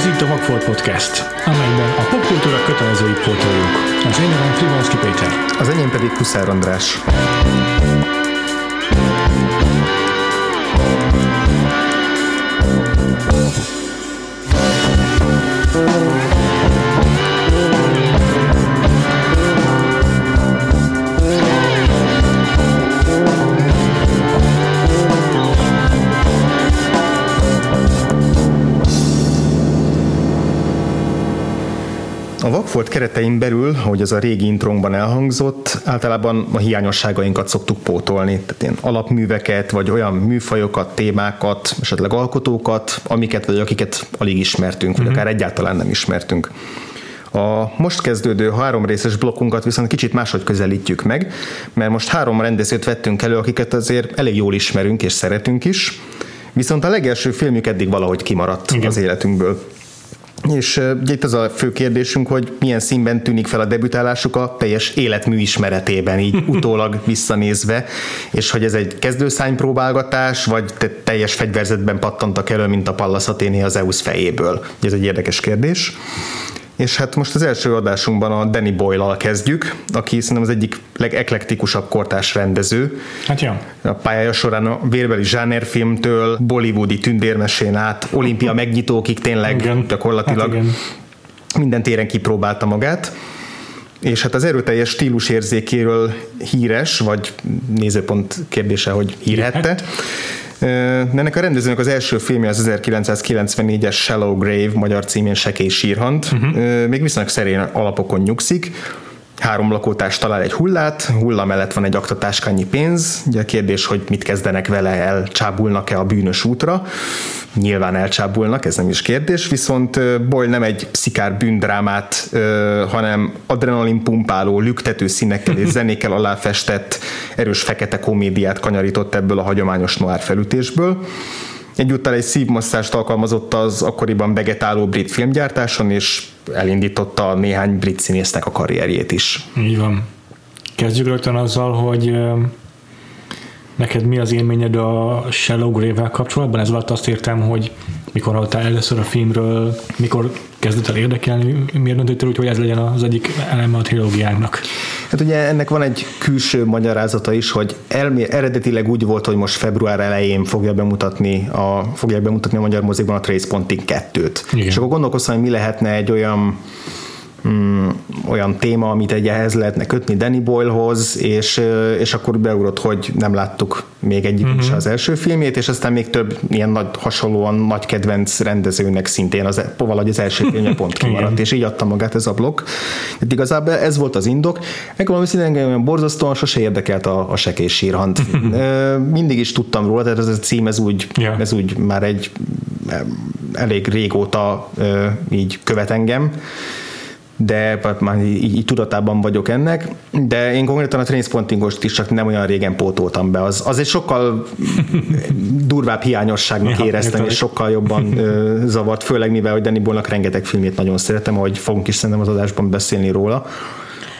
Ez itt a Vagfolt Podcast, amelyben a popkultúra kötelezői pótoljuk. Az én nevem Frivalszki Péter. Az enyém pedig Huszár András. Vagfolt keretein belül, ahogy az a régi intrónkban elhangzott, általában a hiányosságainkat szoktuk pótolni, tehát ilyen alapműveket, vagy olyan műfajokat, témákat, esetleg alkotókat, amiket vagy akiket alig ismertünk, vagy akár egyáltalán nem ismertünk. A most kezdődő három részes blokkunkat viszont kicsit máshogy közelítjük meg, mert most három rendezőt vettünk elő, akiket azért elég jól ismerünk és szeretünk is, viszont a legelső filmjük eddig valahogy kimaradt Igen. az életünkből. És uh, itt az a fő kérdésünk, hogy milyen színben tűnik fel a debütálásuk a teljes életmű ismeretében, így utólag visszanézve, és hogy ez egy kezdőszánypróbálgatás, vagy te teljes fegyverzetben pattantak elő, mint a Pallas Athéné az Zeus fejéből. Ez egy érdekes kérdés. És hát most az első adásunkban a Danny Boyle-al kezdjük, aki szerintem az egyik legeklektikusabb kortás rendező. Hát jó. A pályája során a vérbeli zsánerfilmtől, bollywoodi tündérmesén át, olimpia megnyitókig tényleg igen. gyakorlatilag hát igen. minden téren kipróbálta magát és hát az erőteljes stílus érzékéről híres, vagy nézőpont kérdése, hogy hírhette. Ennek a rendezőnek az első filmje az 1994-es Shallow Grave, magyar címén Sekély sírhant. Uh-huh. Még viszonylag szerény alapokon nyugszik három lakótárs talál egy hullát, hulla mellett van egy aktatáskányi pénz, ugye a kérdés, hogy mit kezdenek vele, elcsábulnak-e a bűnös útra, nyilván elcsábulnak, ez nem is kérdés, viszont Boyle nem egy szikár bűndrámát, hanem adrenalin pumpáló, lüktető színekkel és zenékkel aláfestett, erős fekete komédiát kanyarított ebből a hagyományos noir felütésből. Egyúttal egy szívmasszást alkalmazott az akkoriban vegetáló brit filmgyártáson, és elindította néhány brit színésznek a karrierjét is. Így van. Kezdjük rögtön azzal, hogy neked mi az élményed a Shallow Grave-vel kapcsolatban? Ez alatt azt értem, hogy mikor hallottál először a filmről, mikor kezdett el érdekelni, miért döntöttél úgy, hogy ez legyen az egyik eleme a trilógiának? Hát ugye ennek van egy külső magyarázata is, hogy elmé- eredetileg úgy volt, hogy most február elején fogja bemutatni a, fogják bemutatni a magyar mozikban a Tracepointing 2-t. Igen. És akkor gondolkoztam, hogy mi lehetne egy olyan mm, olyan téma, amit egy ehhez lehetne kötni Danny Boylehoz, és, és akkor beugrott, hogy nem láttuk még egyik uh-huh. sem az első filmét, és aztán még több ilyen nagy, hasonlóan nagy kedvenc rendezőnek szintén az, valahogy az első filmje pont kimaradt, és így adta magát ez a blokk. Tehát igazából ez volt az indok. Meg valami szintén olyan borzasztóan sose érdekelt a, a sekés sírhant. Mindig is tudtam róla, tehát ez a cím, ez úgy, yeah. ez úgy már egy elég régóta így követ engem de hát már így, így tudatában vagyok ennek, de én konkrétan a Trainspottingost is csak nem olyan régen pótoltam be. Az, az egy sokkal durvább hiányosságnak ja, éreztem, és sokkal jobban ö, zavart, főleg mivel, hogy Danny Boyle-nak rengeteg filmét nagyon szeretem, ahogy fogunk is szerintem az adásban beszélni róla.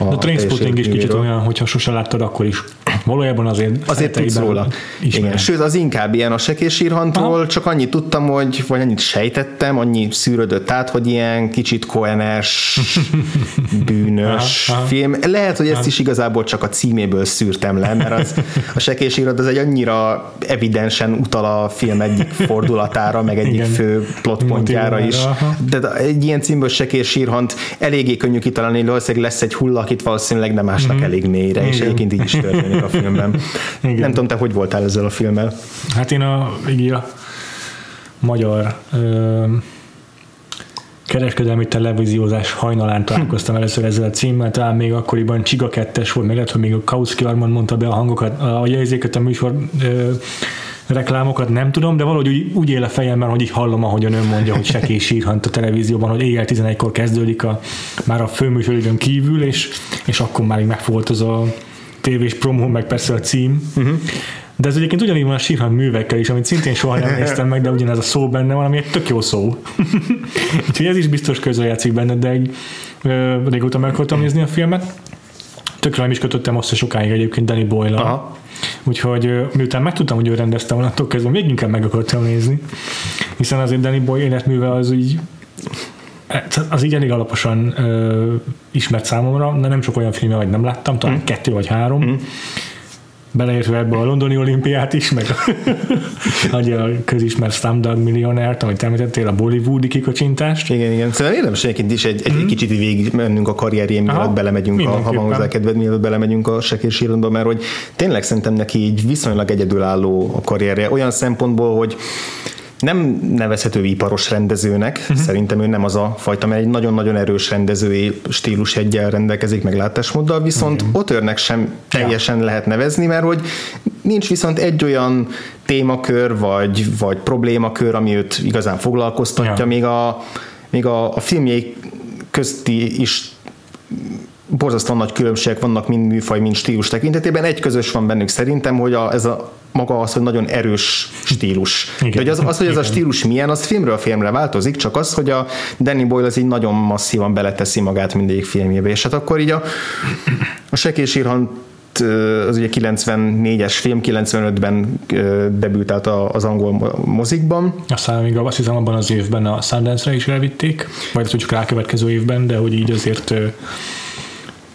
A, a Trainspotting is kicsit olyan, hogyha sose láttad, akkor is valójában azért azért tudsz róla. Igen. Sőt, az inkább ilyen a sekésírhantról, csak annyit tudtam, hogy, vagy annyit sejtettem, annyi szűrődött át, hogy ilyen kicsit koenes, bűnös aha, aha. film. Lehet, hogy ezt is igazából csak a címéből szűrtem le, mert az, a sekésírhat az egy annyira evidensen utal a film egyik fordulatára, meg egyik Igen. fő plotpontjára is. De egy ilyen címből sekésírhant eléggé könnyű kitalálni, valószínűleg lesz egy hullak, itt valószínűleg nem ásnak mm-hmm. elég mélyre, és egyébként így is történik a filmben. Igen. Nem tudom, te hogy voltál ezzel a filmmel? Hát én a, így a magyar ö, kereskedelmi televíziózás hajnalán találkoztam először ezzel a címmel, talán még akkoriban Csiga 2 volt, meg lehet, hogy még a Kautsky Armand mondta be a hangokat, a jegyzéket a műsor ö, reklámokat nem tudom, de valahogy úgy, úgy él a fejemben, hogy így hallom, ahogyan ön mondja, hogy Seké sírhant a televízióban, hogy éjjel 11-kor kezdődik a, már a főműsoridőn kívül, és, és akkor már így megfogott az a tévés promó, meg persze a cím. Uh-huh. De ez egyébként ugyanígy van a sírhan művekkel is, amit szintén soha nem néztem meg, de ugyanez a szó benne van, ami egy tök jó szó. Úgyhogy ez is biztos közre játszik benne, de egy, ö, régóta meg akartam nézni a filmet. Tökre nem is kötöttem azt sokáig egyébként Danny boyle. Úgyhogy miután megtudtam, hogy ő rendezte onnantól kezdve, még inkább meg akartam nézni. Hiszen azért Danny Boyle életműve az így az így elég alaposan ö, ismert számomra, de nem sok olyan filmje, vagy nem láttam, talán mm. kettő vagy három. Mm beleértve ebbe a londoni olimpiát is, meg a, a közismert Slumdog millionert, amit említettél, a bollywoodi kikocsintást. Igen, igen. Szóval érdemes egyébként is egy, egy mm. kicsit végig mennünk a karrierjén, mielőtt belemegyünk, a, ha van hozzá kedved, mielőtt belemegyünk a sekés mert hogy tényleg szerintem neki így viszonylag egyedülálló a karrierje, olyan szempontból, hogy nem nevezhető iparos rendezőnek, uh-huh. szerintem ő nem az a fajta, mert egy nagyon-nagyon erős rendezői stílus egyel rendelkezik, meg látásmóddal, viszont uh-huh. Otörnek sem teljesen ja. lehet nevezni, mert hogy nincs viszont egy olyan témakör, vagy, vagy problémakör, ami őt igazán foglalkoztatja, ja. még a, még a, a filmjei közti is borzasztóan nagy különbségek vannak mind műfaj, mind stílus tekintetében. Egy közös van bennük szerintem, hogy a, ez a maga az, hogy nagyon erős stílus. Igen. De hogy az, az, hogy ez a stílus milyen, az filmről filmre változik, csak az, hogy a Danny Boyle az így nagyon masszívan beleteszi magát mindegyik filmjébe. És hát akkor így a, a Sekés Irhan az ugye 94-es film, 95-ben debütált az angol mozikban. Aztán még azt hiszem abban az évben a Sundance-re is elvitték, vagy hogy csak rákövetkező évben, de hogy így azért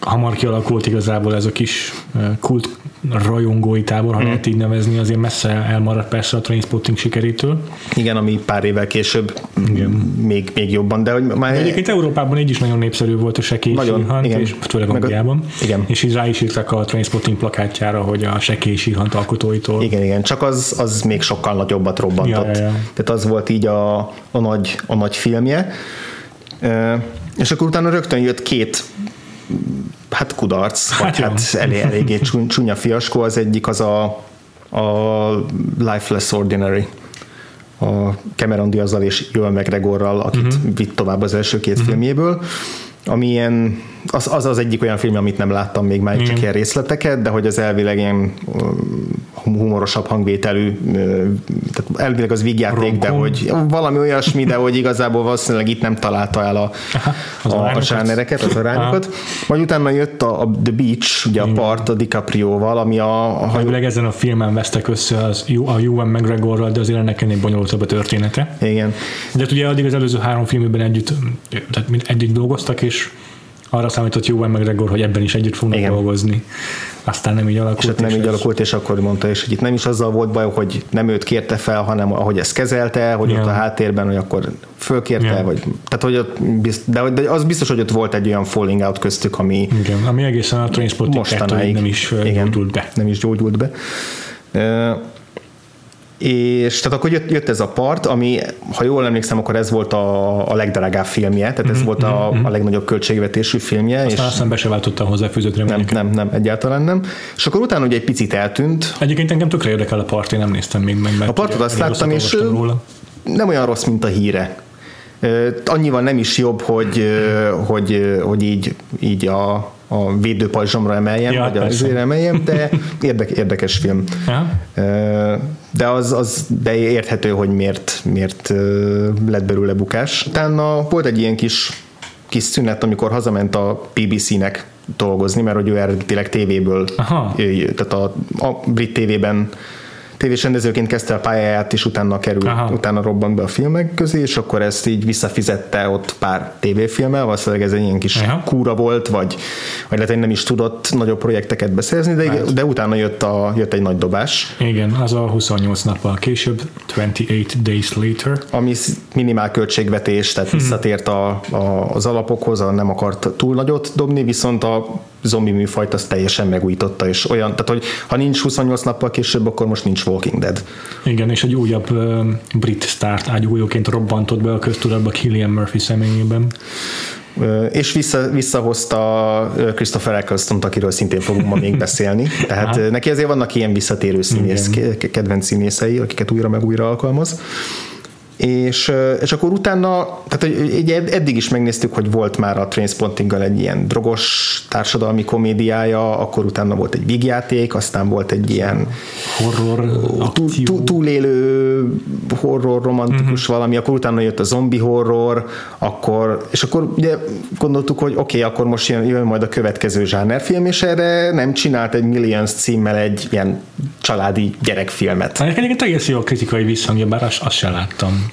hamar kialakult igazából ez a kis kult rajongói tábor, ha mm. lehet így nevezni, azért messze elmaradt persze a Trainspotting sikerétől. Igen, ami pár évvel később igen. Még, még jobban, de hogy már... Egyébként Európában így is nagyon népszerű volt a Sekély nagyon, igen. és főleg Angliában. Igen. És így rá is írtak a Trainspotting plakátjára, hogy a Sekély Sírhant alkotóitól. Igen, igen, csak az, az még sokkal nagyobbat robbantott. Ja, ja, ja. Tehát az volt így a, a, nagy, a nagy filmje. És akkor utána rögtön jött két hát kudarc, hát vagy hát elég, eléggé csúnya fiaskó, az egyik az a, a Life Less Ordinary a Cameron Diazzal és Joel McGregorral, akit uh-huh. vitt tovább az első két uh-huh. filmjéből ami ilyen, az, az az egyik olyan film, amit nem láttam még már, csak ilyen részleteket, de hogy az elvileg ilyen humorosabb hangvételű, tehát elvileg az vígjáték, de hogy valami olyasmi, de hogy igazából valószínűleg itt nem találta el a, az a, a zsánereket, az arányokat. Majd utána jött a, a The Beach, ugye a part a DiCaprio-val, ami a... a elvileg ezen a filmen vesztek össze az, a Ewan McGregorral, de azért ennek ennél bonyolultabb a története. Igen. De hát ugye addig az előző három filmben együtt, tehát együtt dolgoztak, és arra számított Jóban McGregor, hogy ebben is együtt fognak Igen. dolgozni. Aztán nem így alakult. És, és nem így ez... alakult, és akkor mondta, és hogy itt nem is azzal volt baj, hogy nem őt kérte fel, hanem ahogy ezt kezelte, hogy Igen. ott a háttérben, hogy akkor fölkérte, Igen. vagy, tehát hogy ott, de, de, az biztos, hogy ott volt egy olyan falling out köztük, ami, Igen, ami egészen a Trainspotting nem is Igen, gyógyult be. Nem is gyógyult be. Uh, és tehát akkor jött, jött ez a part, ami, ha jól emlékszem, akkor ez volt a, a legdrágább filmje, tehát ez mm-hmm, volt a, mm-hmm. a legnagyobb költségvetésű filmje. Aztán és aztán be se váltotta a hozzáfűzött Nem, nem, nem, egyáltalán nem. És akkor utána ugye egy picit eltűnt. Egyébként engem tökre érdekel a part, én nem néztem még meg. Mert a partot azt láttam, és nem olyan rossz, mint a híre. Annyival nem is jobb, hogy, hogy, hogy így, így a, a védőpajzsomra emeljem, ja, vagy azért emeljem, de érdek, érdekes film. Ja. De az, az de érthető, hogy miért, miért lett belőle bukás. Utána volt egy ilyen kis, kis szünet, amikor hazament a BBC-nek dolgozni, mert hogy ő eredetileg tévéből, Aha. tehát a, a brit tévében tévés rendezőként kezdte a pályáját, és utána került, Aha. utána robbant be a filmek közé, és akkor ezt így visszafizette ott pár tévéfilmmel, valószínűleg ez egy ilyen kis Aha. kúra volt, vagy, vagy lehet, hogy nem is tudott nagyobb projekteket beszerezni, de, hát. de utána jött, a, jött egy nagy dobás. Igen, az a 28 nappal később, 28 days later. Ami minimál költségvetés, tehát hmm. visszatért a, a, az alapokhoz, a nem akart túl nagyot dobni, viszont a zombi műfajt azt teljesen megújította, és olyan, tehát hogy ha nincs 28 nappal később, akkor most nincs Walking Dead. Igen, és egy újabb uh, brit sztárt ágyújóként robbantott be a köztudatba Killian Murphy személyében. És vissza, visszahozta Christopher eccleston akiről szintén fogunk ma még beszélni. Tehát hát. neki azért vannak ilyen visszatérő színész, Igen. kedvenc színészei, akiket újra meg újra alkalmaz és, és akkor utána, tehát egy, eddig is megnéztük, hogy volt már a Trainspottinggal egy ilyen drogos társadalmi komédiája, akkor utána volt egy vígjáték, aztán volt egy ilyen horror, túl, túl, túlélő horror, romantikus uh-huh. valami, akkor utána jött a zombi horror, akkor, és akkor ugye gondoltuk, hogy oké, okay, akkor most jön, jön majd a következő zsánerfilm, és erre nem csinált egy Millions címmel egy ilyen családi gyerekfilmet. Egyébként egész jó a kritikai visszhangja, bár azt, azt sem láttam.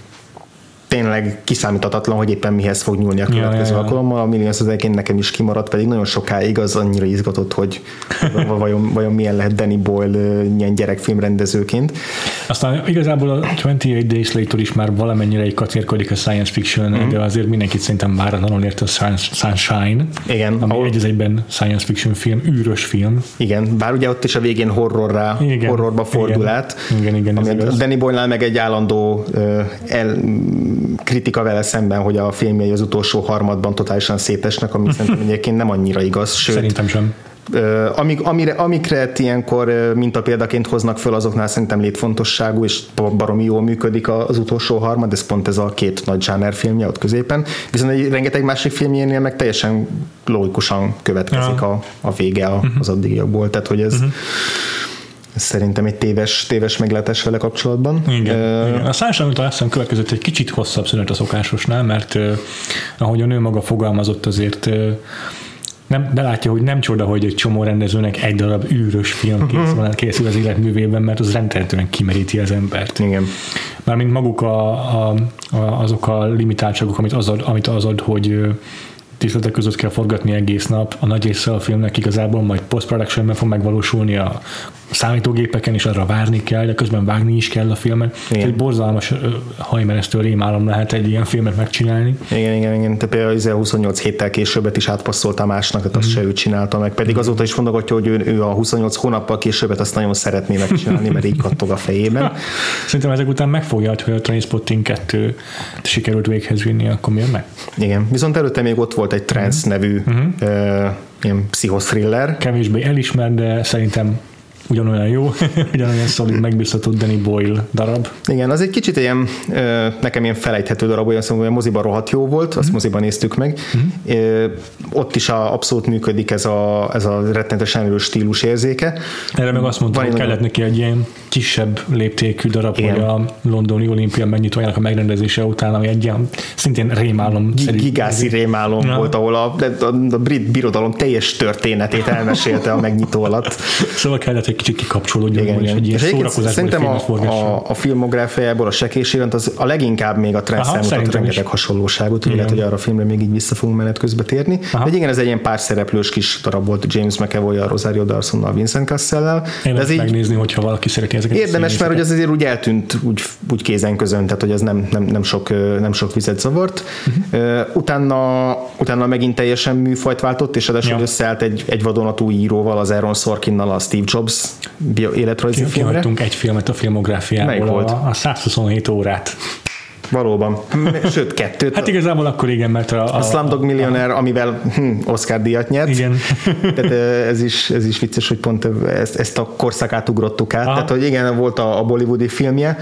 Tényleg kiszámíthatatlan, hogy éppen mihez fog nyúlni a következő ja, alkalommal. A Millions egyébként nekem is kimaradt, pedig nagyon sokáig az annyira izgatott, hogy vajon, vajon milyen lehet Danny Boyle ilyen gyerekfilm rendezőként. Aztán igazából a 28 Days Later is már valamennyire egy kacérkodik a science fiction, mm-hmm. de azért mindenkit szerintem váratlanul ért a Sunshine, Igen, ami ahol... egy az egyben science fiction film, űrös film. Igen, bár ugye ott is a végén horrorra, igen, horrorba fordul igen, át. Igen, igen, ami a Danny Boyle meg egy állandó el, kritika vele szemben, hogy a filmjei az utolsó harmadban totálisan szétesnek, ami szerintem egyébként nem annyira igaz. Sőt, Szerintem sem amik, amire, amikre ilyenkor példaként hoznak föl, azoknál szerintem létfontosságú, és baromi jól működik az utolsó harmad, ez pont ez a két nagy zsáner filmje ott középen. Viszont egy rengeteg másik filmjénél meg teljesen logikusan következik ja. a, a vége mhm. az addigiakból, tehát hogy ez uh-huh. Ez szerintem egy téves, téves meglátás vele kapcsolatban. Igen. Uh, igen. A Sunshine után azt következett egy kicsit hosszabb szünet a szokásosnál, mert uh, ahogy a nő maga fogalmazott, azért uh, nem, belátja, hogy nem csoda, hogy egy csomó rendezőnek egy darab űrös film készül, uh-huh. készül az életművében, mert az rendszerűen kimeríti az embert. Igen. Mármint maguk a, a, a, azok a limitáltságok, amit az ad, amit az ad hogy tiszteletek között kell forgatni egész nap, a nagy része a filmnek igazából majd post-productionben fog megvalósulni a számítógépeken, és arra várni kell, de közben vágni is kell a filmet. Igen. Egy borzalmas hajmeresztő rémálom lehet egy ilyen filmet megcsinálni. Igen, igen, igen. Te például 28 héttel későbbet is átpasszolta másnak, tehát azt mm. se ő csinálta meg. Pedig azóta is mondogatja, hogy ő, ő a 28 hónappal későbbet azt nagyon szeretné megcsinálni, mert így kattog a fejében. Szerintem ezek után megfogja, hogy a Trainspotting 2 sikerült véghez vinni, akkor miért meg? Igen. Viszont előtte még ott volt egy Trance mm. nevű mm-hmm. uh, ilyen pszichothriller. Kevésbé elismert, de szerintem ugyanolyan jó, ugyanolyan szolid, megbízható Danny Boyle darab. Igen, az egy kicsit ilyen, nekem ilyen felejthető darab, olyan szóval, hogy a moziban rohadt jó volt, azt mm-hmm. moziban néztük meg. Mm-hmm. Ott is a, abszolút működik ez a, ez a rettenetesen erős stílus érzéke. Erre meg azt mondtam, hogy kellett neki egy ilyen kisebb léptékű darab, Igen. hogy a londoni olimpia megnyitójának a megrendezése után, ami egy ilyen szintén rémálom. Gigászi rémálom ja. volt, ahol a, a, a brit birodalom teljes történetét elmesélte a megnyitó alatt. Szóval kellett egy kicsit kikapcsolódjon, igen, igen. egy ilyen szórakozás. Szerintem a, a, a filmográfiájából a sekés az a leginkább még a Transfer mutat rengeteg hasonlóságot, lehet, hogy arra a filmre még így vissza fogunk menet közben térni. Aha. De igen, ez egy ilyen pár szereplős kis darab volt James McAvoy, a Rosario Dawsonnal, Vincent Cassellel. Én ez így megnézni, hogyha valaki szereti ezeket. Érdemes, mert hogy az azért úgy eltűnt úgy, úgy kézen közön, tehát hogy az nem, nem, nem, sok, nem sok vizet zavart. Uh-huh. Utána, utána megint teljesen műfajt váltott, és ráadásul ja. összeállt egy, egy vadonatúj íróval, az Aaron Sorkinnal a Steve Jobs életrajzi filmre. Egy filmet a filmográfiából, volt? A, a 127 órát. Valóban. Sőt, kettőt. Hát igazából akkor igen, mert a... A, a Slumdog Millionaire, amivel hm, Oscar díjat nyert. Igen. Tehát ez is, ez is vicces, hogy pont ezt, ezt a korszakát ugrottuk át. Aha. Tehát, hogy igen, volt a, a bollywoodi filmje,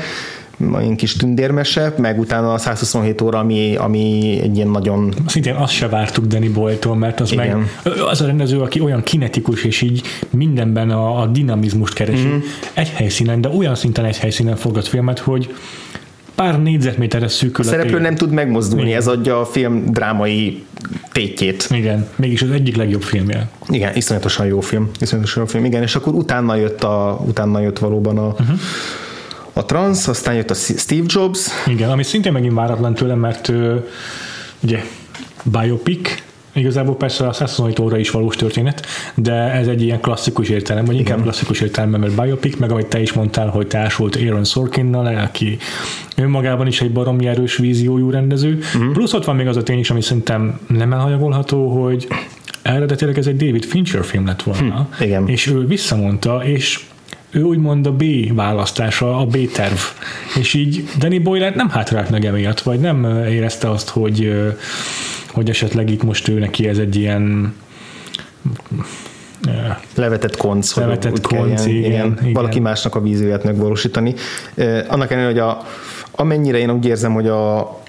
ilyen kis tündérmese, meg utána a 127 óra, ami, ami egy ilyen nagyon... Szintén azt se vártuk Danny Boyle-tól, mert az Igen. meg az a rendező, aki olyan kinetikus, és így mindenben a, a dinamizmust keresi mm-hmm. egy helyszínen, de olyan szinten egy helyszínen forgat filmet, hogy pár négyzetméterre szűkül. A szereplő nem tud megmozdulni, Igen. ez adja a film drámai tétjét. Igen, mégis az egyik legjobb filmje. Igen, iszonyatosan jó film. Iszonyatosan jó film, igen, és akkor utána jött, a, utána jött valóban a, uh-huh a Trans, aztán jött a Steve Jobs. Igen, ami szintén megint váratlan tőlem, mert ugye biopic, Igazából persze a 127 óra is valós történet, de ez egy ilyen klasszikus értelem, vagy inkább Igen. klasszikus értelem, mert biopic, meg amit te is mondtál, hogy társult Aaron Sorkinnal, aki önmagában is egy baromi erős víziójú rendező. Uh-huh. Plusz ott van még az a tény is, ami szerintem nem elhanyagolható, hogy eredetileg ez egy David Fincher film lett volna, hm, igen. és ő visszamondta, és ő úgymond a B választása, a B terv. És így Danny Boyle nem hátrált meg emiatt, vagy nem érezte azt, hogy, hogy esetleg itt most ő neki ez egy ilyen levetett konc, levetett hogy konc, igen, igen, igen, valaki másnak a vízióját megvalósítani. Annak ellenére, hogy a, amennyire én úgy érzem, hogy a,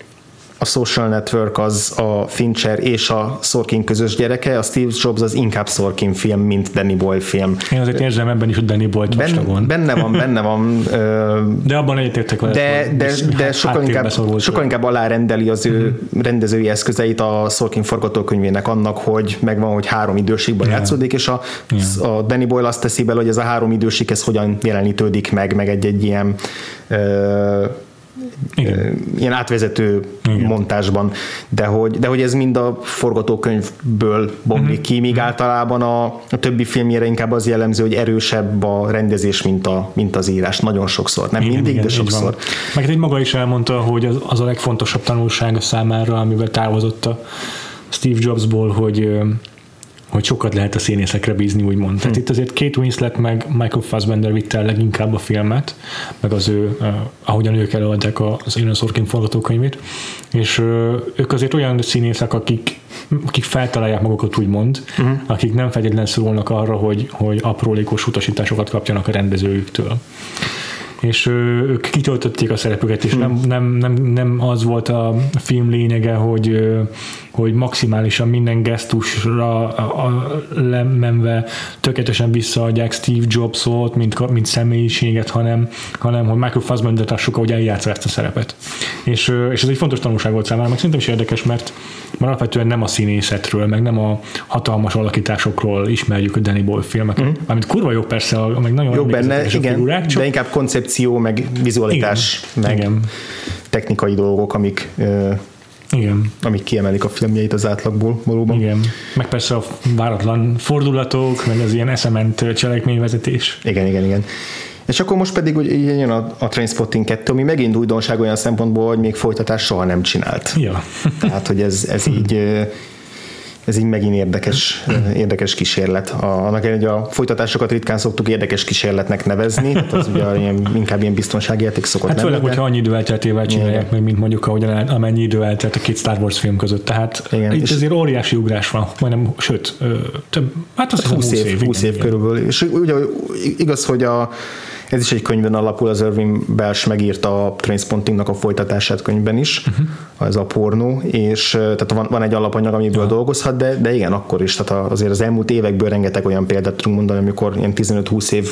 a Social Network az a Fincher és a Sorkin közös gyereke, a Steve Jobs az inkább Sorkin film, mint Danny Boyle film. Én azért érzem ebben is, hogy Danny Boyle ben, Benne van, benne van. de abban egyetértek vele. De, de, de sokkal, inkább, sokkal inkább alárendeli az ő mm-hmm. rendezői eszközeit a Sorkin forgatókönyvének annak, hogy megvan, hogy három időségben yeah. játszódik, és a, yeah. a Danny Boyle azt teszi bele, hogy ez a három időség ez hogyan jelenítődik meg, meg egy-egy ilyen Igen. ilyen átvezető Igen. montásban, de hogy, de hogy ez mind a forgatókönyvből bomlik uh-huh. ki, míg uh-huh. általában a, a többi filmjére inkább az jellemző, hogy erősebb a rendezés, mint, a, mint az írás. Nagyon sokszor. Nem igen, mindig, igen, de sokszor. Meg egy maga is elmondta, hogy az, az a legfontosabb tanulsága számára, amivel távozott a Steve Jobsból, hogy hogy sokat lehet a színészekre bízni, úgymond. Tehát hmm. itt azért Kate Winslet meg Michael Fassbender vitte el leginkább a filmet, meg az ő, uh, ahogyan ők előadták az Aaron Sorkin forgatókönyvét, és uh, ők azért olyan színészek, akik akik feltalálják magukat úgymond, uh-huh. akik nem feltétlenül szólnak arra, hogy, hogy aprólékos utasításokat kapjanak a rendezőjüktől és ők kitöltötték a szerepüket, és nem, nem, nem, nem az volt a film lényege, hogy, hogy maximálisan minden gesztusra lemenve tökéletesen visszaadják Steve Jobsot, mint, mint személyiséget, hanem, hanem hogy Michael Fassbender tassuk, ahogy eljátsza ezt a szerepet. És, és ez egy fontos tanulság volt számára, meg szerintem is érdekes, mert, mert alapvetően nem a színészetről, meg nem a hatalmas alakításokról ismerjük a Danny Boyle filmeket, mm. amit kurva jó persze, meg nagyon jó benne, igen, figurák, csak... de inkább koncepció, meg vizualitás, igen, meg igen. technikai dolgok, amik igen. amik kiemelik a filmjeit az átlagból valóban. Igen. Meg persze a váratlan fordulatok, meg az ilyen eszement cselekményvezetés. Igen, igen, igen. És akkor most pedig ugye jön a, a Trainspotting 2, ami megint újdonság olyan szempontból, hogy még folytatás soha nem csinált. Ja. Tehát, hogy ez, ez így ez így megint érdekes, érdekes kísérlet. A, annak hogy a folytatásokat ritkán szoktuk érdekes kísérletnek nevezni, tehát az ugye ilyen, inkább ilyen biztonságjáték szokott hát főleg, hogyha annyi idő elteltével csinálják meg, mint mondjuk ahogyan amennyi idő eltelt a két Star Wars film között. Tehát igen, itt azért óriási ugrás van, majdnem, sőt, több, hát az 20 év, 20 év, 20 év körülbelül. És ugye igaz, hogy a ez is egy könyvben alapul, az Irving Belsh megírta a Trainspottingnak a folytatását könyvben is, uh-huh. ez a pornó, és tehát van, van egy alapanyag, amiből ja. dolgozhat, de, de igen, akkor is, tehát azért az elmúlt évekből rengeteg olyan példát tudunk mondani, amikor ilyen 15-20 év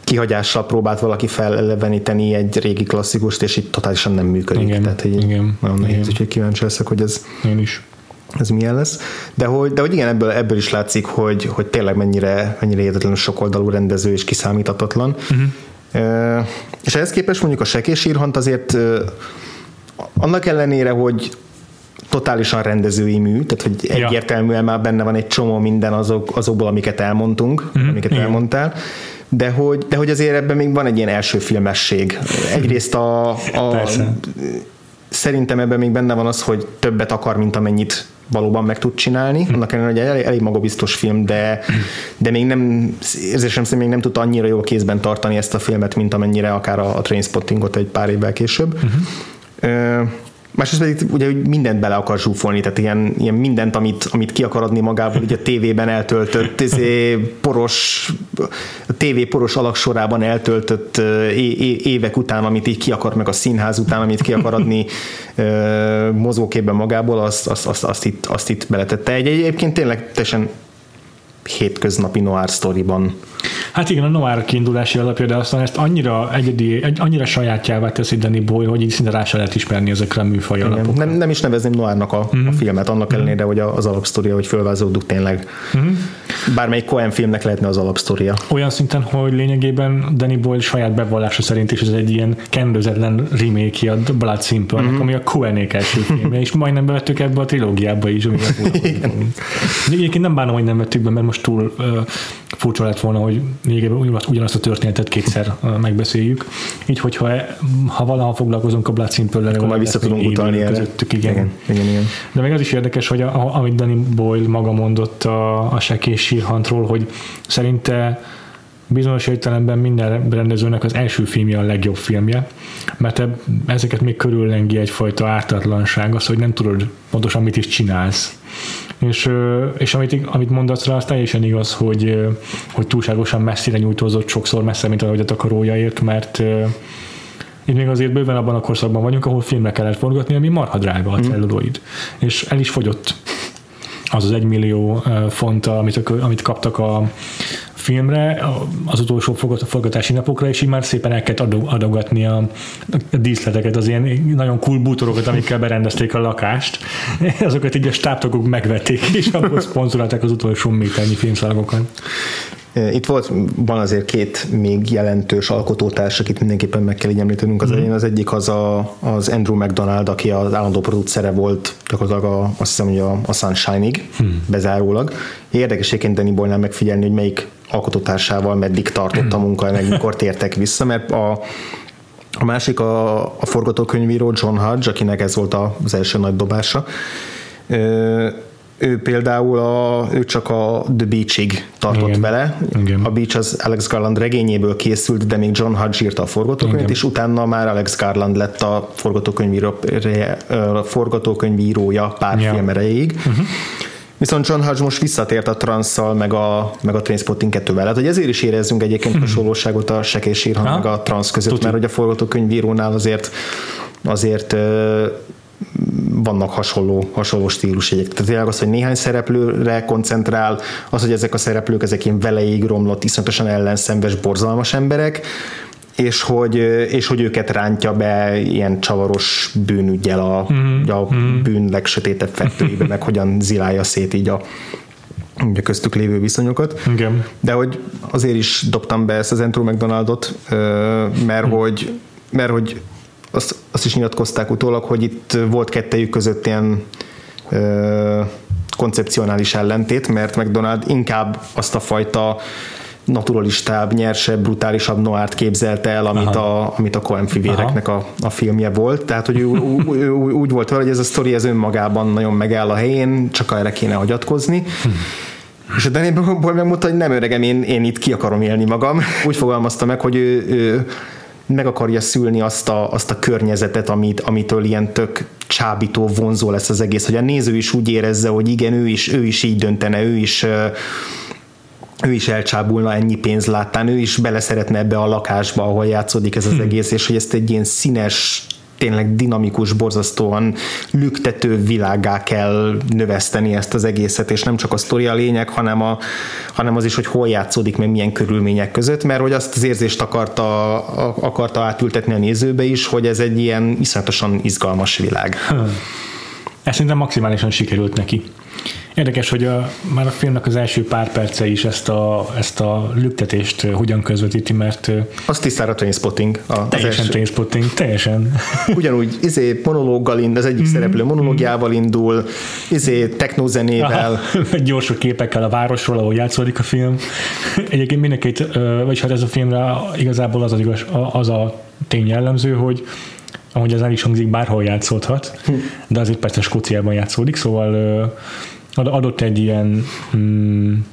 kihagyással próbált valaki feleleveníteni egy régi klasszikust, és itt totálisan nem működik. Igen, Tehát, hogy igen, nagyon nehéz, úgyhogy kíváncsi leszek, hogy ez... Én is ez milyen lesz. De hogy, de hogy igen, ebből, ebből is látszik, hogy, hogy tényleg mennyire, mennyire értetlenül sokoldalú rendező és kiszámíthatatlan. Uh-huh. E, és ehhez képest mondjuk a Sekés Írhant azért annak ellenére, hogy totálisan rendezői mű, tehát hogy ja. egyértelműen már benne van egy csomó minden azok, azokból, amiket elmondtunk, uh-huh. amiket igen. elmondtál, de hogy, de hogy azért ebben még van egy ilyen első filmesség. Egyrészt a, a szerintem ebben még benne van az, hogy többet akar, mint amennyit valóban meg tud csinálni. Hm. Annak ellenére, hogy elég, elég magabiztos film, de, de még nem, érzésem szerint még nem tudta annyira jó kézben tartani ezt a filmet, mint amennyire akár a, a Trainspottingot egy pár évvel később. Uh-huh. Másrészt pedig ugye hogy mindent bele akar zsúfolni, tehát ilyen, ilyen mindent, amit, amit ki akar adni magából, ugye a tévében eltöltött, izé, poros, a tévé poros alaksorában eltöltött évek után, amit így ki akar, meg a színház után, amit ki akar adni mozgóképben magából, azt, azt, azt, azt, itt, azt itt beletette. Egy egyébként tényleg teljesen hétköznapi noir sztoriban Hát igen, a noir kiindulási alapja, de aztán ezt annyira egyedi, egy, annyira sajátjává teszi Danny Boy, hogy így szinte rá se lehet ismerni ezekre a műfaj alapokra. Nem, nem is nevezném noárnak a, uh-huh. a mhm. filmet, annak uh-huh. ellenére, hogy az alapsztoria, hogy fölvázódunk tényleg. Uh-huh. Bármelyik Cohen filmnek lehetne az alapsztoria. Olyan szinten, hogy lényegében Danny Boyle saját bevallása szerint is ez egy ilyen kendőzetlen remake a Blood Simple, uh-huh. ami a Cohenék első filmje, és majdnem bevettük ebbe a trilógiába is. Egyébként nem bánom, hogy nem vettük be, mert most túl uh, furcsa lett volna, hogy lényegében ugyanazt a történetet kétszer megbeszéljük. Így, hogyha ha valaha foglalkozunk a Blood Simple-rel, akkor majd vissza tudunk utalni erre. Közöttük, igen. Igen, igen, igen. De még az is érdekes, hogy a, amit Danny Boyle maga mondott a, a Sekés sírhantról, hogy szerinte bizonyos értelemben minden rendezőnek az első filmje a legjobb filmje, mert ezeket még körüllengi egyfajta ártatlanság, az, hogy nem tudod pontosan mit is csinálsz. És, és amit, amit mondasz rá, az teljesen igaz, hogy, hogy túlságosan messzire nyújtózott sokszor messze, mint ahogy a takarója ért, mert itt még azért bőven abban a korszakban vagyunk, ahol filmre kellett forgatni, ami marha drága a mhm. celluloid. Mm. És el is fogyott az az egymillió font, amit, amit kaptak a, filmre, az utolsó forgatási napokra, és így már szépen el kellett adogatni a, a díszleteket, az ilyen nagyon cool bútorokat, amikkel berendezték a lakást. Azokat így a stábtagok megvették, és akkor szponzorálták az utolsó méternyi filmszalagokat. Itt volt, van azért két még jelentős alkotótárs, akit mindenképpen meg kell így említenünk az mm. Az egyik az a, az Andrew McDonald, aki az állandó producere volt, gyakorlatilag a, azt hiszem, hogy a, a Sunshine-ig mm. bezárólag. Érdekes egyébként Danny Boyle-nál megfigyelni, hogy melyik alkotótársával meddig tartott a hmm. munka, meg mikor tértek vissza, mert a, a másik a, a forgatókönyvíró John Hodge, akinek ez volt az első nagy dobása ő például a, ő csak a The Beach-ig tartott Igen. vele. Igen. A Beach az Alex Garland regényéből készült, de még John Hodge írta a forgatókönyvet, és utána már Alex Garland lett a forgatókönyvíró, forgatókönyvírója pár ja. film erejéig. Uh-huh. Viszont John Hodge most visszatért a transzal, meg a, meg a Trainspotting 2-vel. Hát, hogy ezért is érezzünk egyébként hmm. hasonlóságot a Sekés Írhan meg a transz között, Tuti. mert hogy a forgatókönyvírónál azért azért vannak hasonló, hasonló stílusjegyek. Tehát tényleg az, hogy néhány szereplőre koncentrál, az, hogy ezek a szereplők ezek ilyen veleig romlott, iszonyatosan ellenszenves, borzalmas emberek, és hogy, és hogy őket rántja be ilyen csavaros bűnügyel a, mm-hmm. a mhm. bűn legsötétebb fettőibe, meg hogyan zilálja szét így a, a köztük lévő viszonyokat. Igen. De hogy azért is dobtam be ezt az Andrew McDonaldot, mert mm. hogy mert hogy azt, azt is nyilatkozták utólag, hogy itt volt kettejük között ilyen ö, koncepcionális ellentét, mert McDonald inkább azt a fajta naturalistább, nyersebb, brutálisabb noárt képzelte el, amit a, amit a Coen fivéreknek a, a filmje volt. Tehát, hogy ő, ő, ő, úgy volt vele, hogy ez a sztori ez önmagában nagyon megáll a helyén, csak erre kéne hagyatkozni. Hm. És a Danny Boyle megmondta, hogy nem öregem, én, én itt ki akarom élni magam. Úgy fogalmazta meg, hogy ő, ő meg akarja szülni azt a, azt a környezetet, amit, amitől ilyen tök csábító, vonzó lesz az egész, hogy a néző is úgy érezze, hogy igen, ő is, ő is így döntene, ő is ő is elcsábulna ennyi pénz láttán, ő is beleszeretne ebbe a lakásba, ahol játszódik ez az hmm. egész, és hogy ezt egy ilyen színes tényleg dinamikus, borzasztóan lüktető világá kell növeszteni ezt az egészet, és nem csak a sztori a lényeg, hanem, a, hanem az is, hogy hol játszódik, meg milyen körülmények között, mert hogy azt az érzést akarta, akarta átültetni a nézőbe is, hogy ez egy ilyen iszonyatosan izgalmas világ. Hmm. Ez szerintem maximálisan sikerült neki. Érdekes, hogy a, már a filmnek az első pár perce is ezt a, ezt a lüktetést hogyan közvetíti, mert... Az tisztára trainspotting. A, teljesen trainspotting, teljesen. Ugyanúgy izé monológgal indul, az egyik mm. szereplő monológiával indul, izé technozenével. Gyorsú képekkel a városról, ahol játszódik a film. Egyébként mindenkit, vagy hát ez a filmre igazából az, az, igaz, az a tény jellemző, hogy ahogy az el is hangzik, bárhol játszódhat, hm. de azért persze Skóciában játszódik, szóval adott egy ilyen hmm,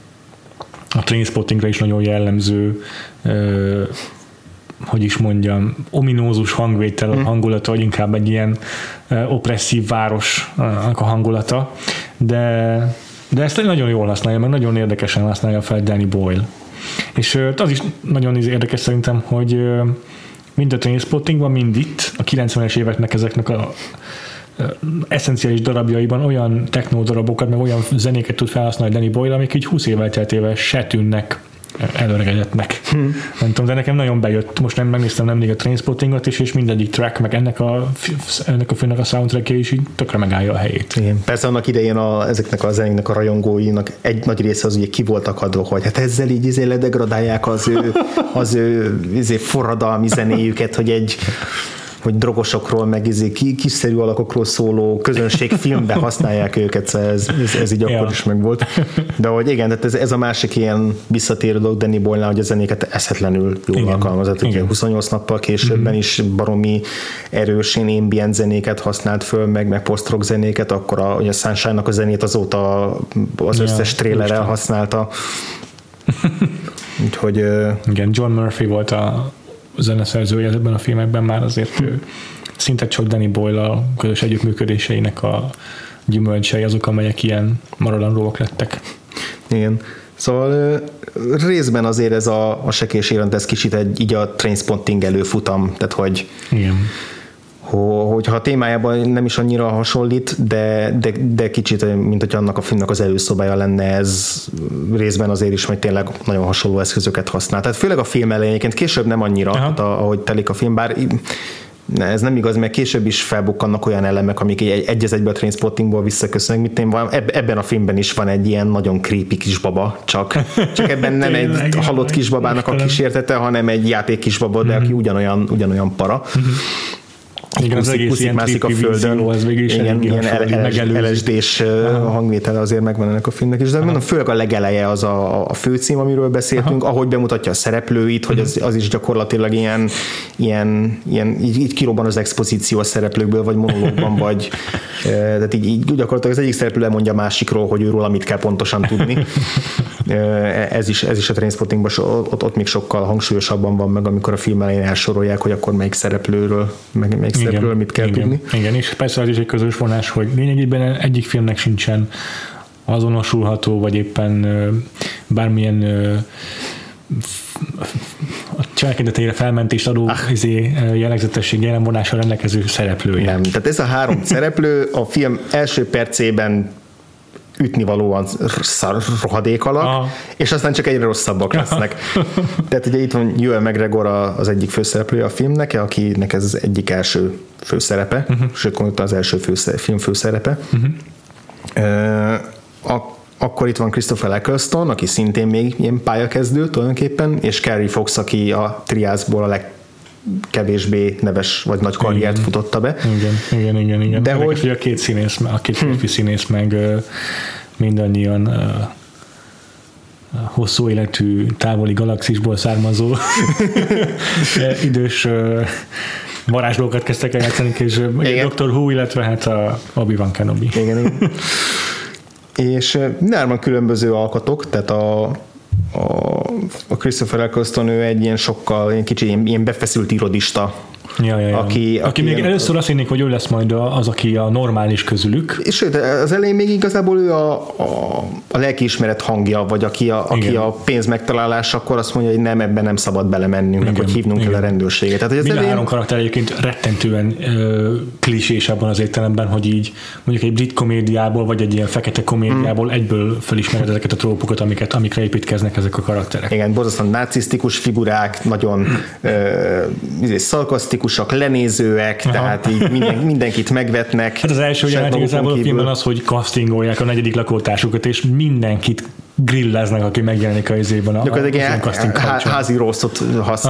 a Trainspottingra is nagyon jellemző hogy is mondjam, ominózus hangvétel, mm. hangulata, vagy inkább egy ilyen opresszív városnak a hangulata, de, de ezt nagyon jól használja, meg nagyon érdekesen használja fel Danny Boyle. És az is nagyon érdekes szerintem, hogy mind a Trainspottingban, mind itt, a 90-es éveknek ezeknek a eszenciális darabjaiban olyan techno darabokat, meg olyan zenéket tud felhasználni Danny Boyle, amik így 20 évvel teltével se tűnnek előregedettnek. Hmm. Nem tudom, de nekem nagyon bejött. Most nem megnéztem nemrég a Trainspottingot is, és mindegyik track, meg ennek a, ennek a filmnek a soundtrackje is így tökre megállja a helyét. Igen. Persze annak idején a, ezeknek a zenéknek a rajongóinak egy nagy része az ugye ki volt akadva, hogy hát ezzel így izé ledegradálják az ő, az ő izé forradalmi zenéjüket, hogy egy hogy drogosokról, meg izé, kiszerű alakokról szóló közönségfilmbe használják őket, szóval ez, ez, ez így ja. akkor is meg volt. De hogy igen, tehát ez, ez a másik ilyen visszatérő dolog Danny boyle hogy a zenéket eszetlenül jól igen. alkalmazott. Ugye 28 nappal későbben mm-hmm. is baromi erősen ambient zenéket használt föl, meg, meg post-rock zenéket, akkor a, a Sunshine-nak a zenét azóta az összes ja, trélerrel használta. Úgyhogy, Igen, John Murphy volt a zeneszerzője ebben a filmekben már azért ő szinte csak Danny Boyle a közös együttműködéseinek a gyümölcsei azok, amelyek ilyen maradandóak lettek. Igen. Szóval részben azért ez a, a sekés érend, ez kicsit egy, így a Trainspotting előfutam, tehát hogy Igen hogyha a témájában nem is annyira hasonlít, de, de, de kicsit, mint hogy annak a filmnek az előszobája lenne, ez részben azért is, hogy tényleg nagyon hasonló eszközöket használ. Tehát főleg a film elején, később nem annyira, tehát ahogy telik a film, bár ez nem igaz, mert később is felbukkannak olyan elemek, amik egy, egy az egybe a Trainspottingból visszaköszönnek, mint én van, ebben a filmben is van egy ilyen nagyon creepy kisbaba, csak, csak ebben nem egy halott kisbabának a kísértete, hanem egy játék kisbaba, de aki ugyanolyan, ugyanolyan para. Igen, az egész ilyen mászik a földön. Az is igen, ilyen LSD-s hangvétele azért megvan ennek a filmnek is, de mondom, főleg a legeleje az a, a főcím, amiről beszéltünk, Aha. ahogy bemutatja a szereplőit, hogy az, az is gyakorlatilag ilyen, ilyen, ilyen így, így kirobban az expozíció a szereplőkből, vagy monológban, vagy tehát így, így gyakorlatilag az egyik szereplő lemondja a másikról, hogy őről amit kell pontosan tudni. ez is, ez is a Trainspottingban ott, ott még sokkal hangsúlyosabban van meg, amikor a film elején elsorolják, hogy akkor melyik szereplőről, meg melyik szereplőről mit kell igen, tudni. Igen, és persze az is egy közös vonás, hogy lényegében egyik filmnek sincsen azonosulható, vagy éppen bármilyen a cselekedetére felmentést adó ah. izé, jellegzetesség jelenvonása rendelkező szereplője. Nem, tehát ez a három szereplő a film első percében ütnivalóan szar rohadék alak, Aha. és aztán csak egyre rosszabbak lesznek. Tehát ugye itt van Joel McGregor az egyik főszereplője a filmnek, akinek ez az egyik első főszerepe, uh-huh. sőt konkrétan az első főszerepe, film főszerepe. Uh-huh. A, akkor itt van Christopher Eccleston, aki szintén még ilyen pályakezdő tulajdonképpen, és Carrie Fox, aki a triászból a leg kevésbé neves vagy nagy karriert igen. futotta be. Igen, igen, igen. igen. De hogy... hogy a két színész, a két hm. színész meg mindannyian hosszú életű távoli galaxisból származó idős varázslókat kezdtek el játszani, és igen. Dr. Who, illetve hát a Obi-Wan Kenobi. Igen, igen. és nárman különböző alkatok, tehát a a, a Christopher Eccleston ő egy ilyen sokkal, ilyen kicsi, ilyen, ilyen befeszült irodista Ja, ja, ja. Aki, aki, aki még ilyen, először azt hinnék, hogy ő lesz majd az, aki a normális közülük. És sőt, az elején még igazából ő a, a, a lelkiismeret hangja, vagy aki a, aki a pénz megtalálás, akkor azt mondja, hogy nem, ebben nem szabad belemennünk, meg hogy hívnunk igen. kell a rendőrséget. Tehát, hogy az Mind elején... három karakter egyébként rettentően ö, klisés abban az értelemben, hogy így mondjuk egy brit komédiából, vagy egy ilyen fekete komédiából mm. egyből felismered ezeket a trópukat, amiket, amikre építkeznek ezek a karakterek. Igen, borzasztóan narcisztikus figurák, nagyon ö, izé, kritikusak, lenézőek, Aha. tehát így minden, mindenkit megvetnek. Hát az első jelenet igazából a filmben az, hogy castingolják a negyedik lakótársukat, és mindenkit grilleznek, aki megjelenik a izében. A, a, a, a házi rosszot hasz,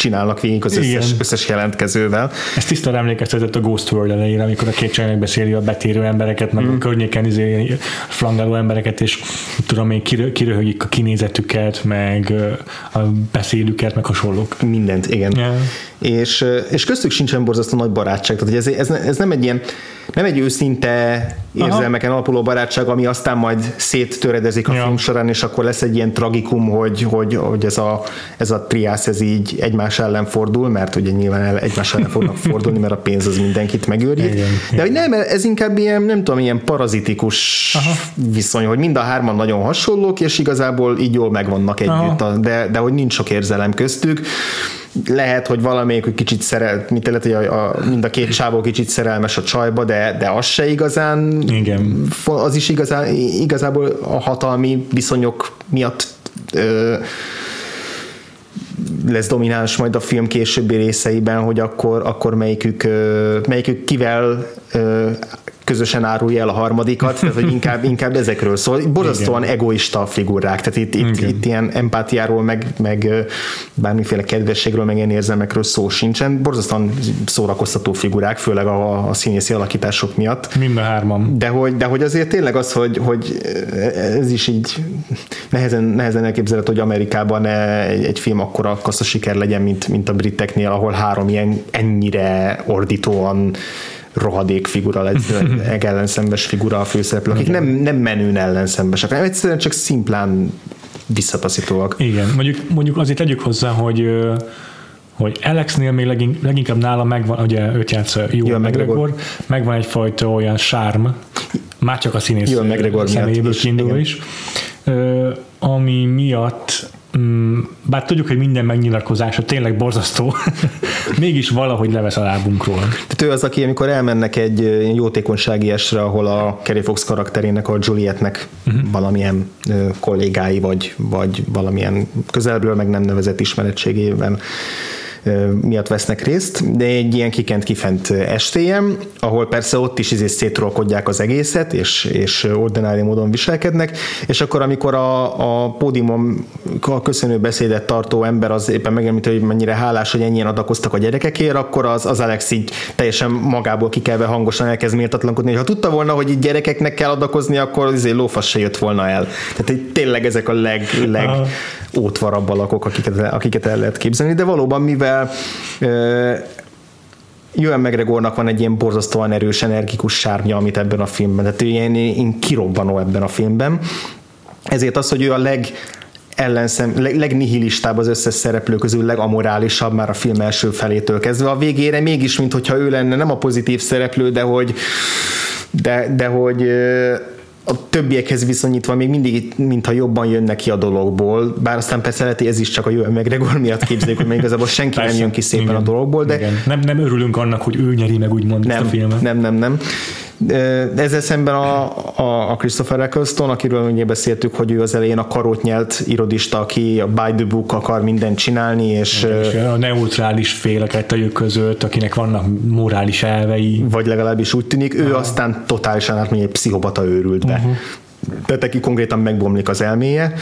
csinálnak végig az összes, összes jelentkezővel. Ez tisztán emlékeztetett a Ghost World elejére, amikor a két csajnak beszéli a betérő embereket, meg mm. a környéken izé flangáló embereket, és tudom még kiröhögik a kinézetüket, meg a beszélüket, meg hasonlók. Mindent, igen. Yeah. És, és köztük sincsen borzasztó nagy barátság. Tehát ez, ez, ez nem egy ilyen nem egy őszinte érzelmeken alapuló barátság, ami aztán majd széttöredezik a ja. film során, és akkor lesz egy ilyen tragikum, hogy, hogy, hogy ez, a, ez a triász ez így egymás ellen fordul, mert ugye nyilván el, egymás ellen fognak fordulni, mert a pénz az mindenkit megőrít. Igen, De hogy nem, ez inkább ilyen, nem tudom, ilyen parazitikus Aha. viszony, hogy mind a hárman nagyon hasonlók, és igazából így jól megvannak együtt, de, de hogy nincs sok érzelem köztük lehet, hogy valamelyik kicsit szerel, mint lehet, hogy a, a, mind a két csávó kicsit szerelmes a csajba, de, de az se igazán, Igen. az is igazán, igazából a hatalmi viszonyok miatt ö, lesz domináns majd a film későbbi részeiben, hogy akkor, akkor melyikük, melyikük kivel közösen árulja el a harmadikat, tehát hogy inkább, inkább ezekről szól. Borzasztóan Igen. egoista figurák, tehát itt, itt, itt ilyen empátiáról, meg, meg bármiféle kedvességről, meg ilyen érzelmekről szó sincsen. Borzasztóan szórakoztató figurák, főleg a, a színészi alakítások miatt. Mind a hárman. De hogy, de hogy azért tényleg az, hogy, hogy ez is így nehezen, nehezen elképzelhető, hogy Amerikában egy, egy film akkora kassza siker legyen, mint, mint a briteknél, ahol három ilyen ennyire ordítóan rohadék figura egy ellenszembes figura a főszereplő, akik nem, nem menőn ellenszembesek, hanem egyszerűen csak szimplán visszataszítóak. Igen, mondjuk, mondjuk azért tegyük hozzá, hogy hogy Alexnél még legink, leginkább nála megvan, ugye őt játsza jó McGregor, megvan egyfajta olyan sárm, már csak a színész személyéből kiindulva is, ami miatt bár tudjuk, hogy minden megnyilatkozása tényleg borzasztó, mégis valahogy levesz a lábunkról. Tehát ő az, aki amikor elmennek egy jótékonysági esre, ahol a Kerry Fox karakterének, a Julietnek uh-huh. valamilyen kollégái, vagy, vagy valamilyen közelből meg nem nevezett ismeretségében miatt vesznek részt, de egy ilyen kikent kifent estélyen, ahol persze ott is izé szétrolkodják az egészet, és, és ordinári módon viselkednek, és akkor amikor a, a pódiumon a köszönő beszédet tartó ember az éppen megemlíti, hogy mennyire hálás, hogy ennyien adakoztak a gyerekekért, akkor az, az Alex így teljesen magából kikelve hangosan elkezd méltatlankodni, hogy ha tudta volna, hogy így gyerekeknek kell adakozni, akkor azért lófasz se jött volna el. Tehát így tényleg ezek a leg, leg ótvarabb alakok, akiket, akiket el lehet képzelni, de valóban mivel Johan McGregornak van egy ilyen borzasztóan erős, energikus sárnya, amit ebben a filmben, tehát ilyen, ilyen kirobbanó ebben a filmben. Ezért az, hogy ő a leg ellenszem, leg, legnihilistább az összes szereplő közül, legamorálisabb már a film első felétől kezdve. A végére mégis, mintha ő lenne nem a pozitív szereplő, de hogy de, de hogy a többiekhez viszonyítva még mindig, mintha jobban jönnek ki a dologból, bár aztán persze lehet, hogy ez is csak a jó McGregor miatt képzeljük, hogy még igazából senki persze, nem jön ki szépen igen, a dologból, de... Igen. Nem, nem örülünk annak, hogy ő nyeri meg úgymond nem, ezt a filmet. Nem, nem, nem. Ezzel szemben a, a, a Christopher Eccleston, akiről ugye beszéltük, hogy ő az elején a karót nyelt irodista, aki a by the book akar mindent csinálni, és... és a neutrális fél a kettőjük között, akinek vannak morális elvei. Vagy legalábbis úgy tűnik, ő ah. aztán totálisan átmegy egy pszichopata őrültbe. Uh-huh. Tehát neki konkrétan megbomlik az elméje.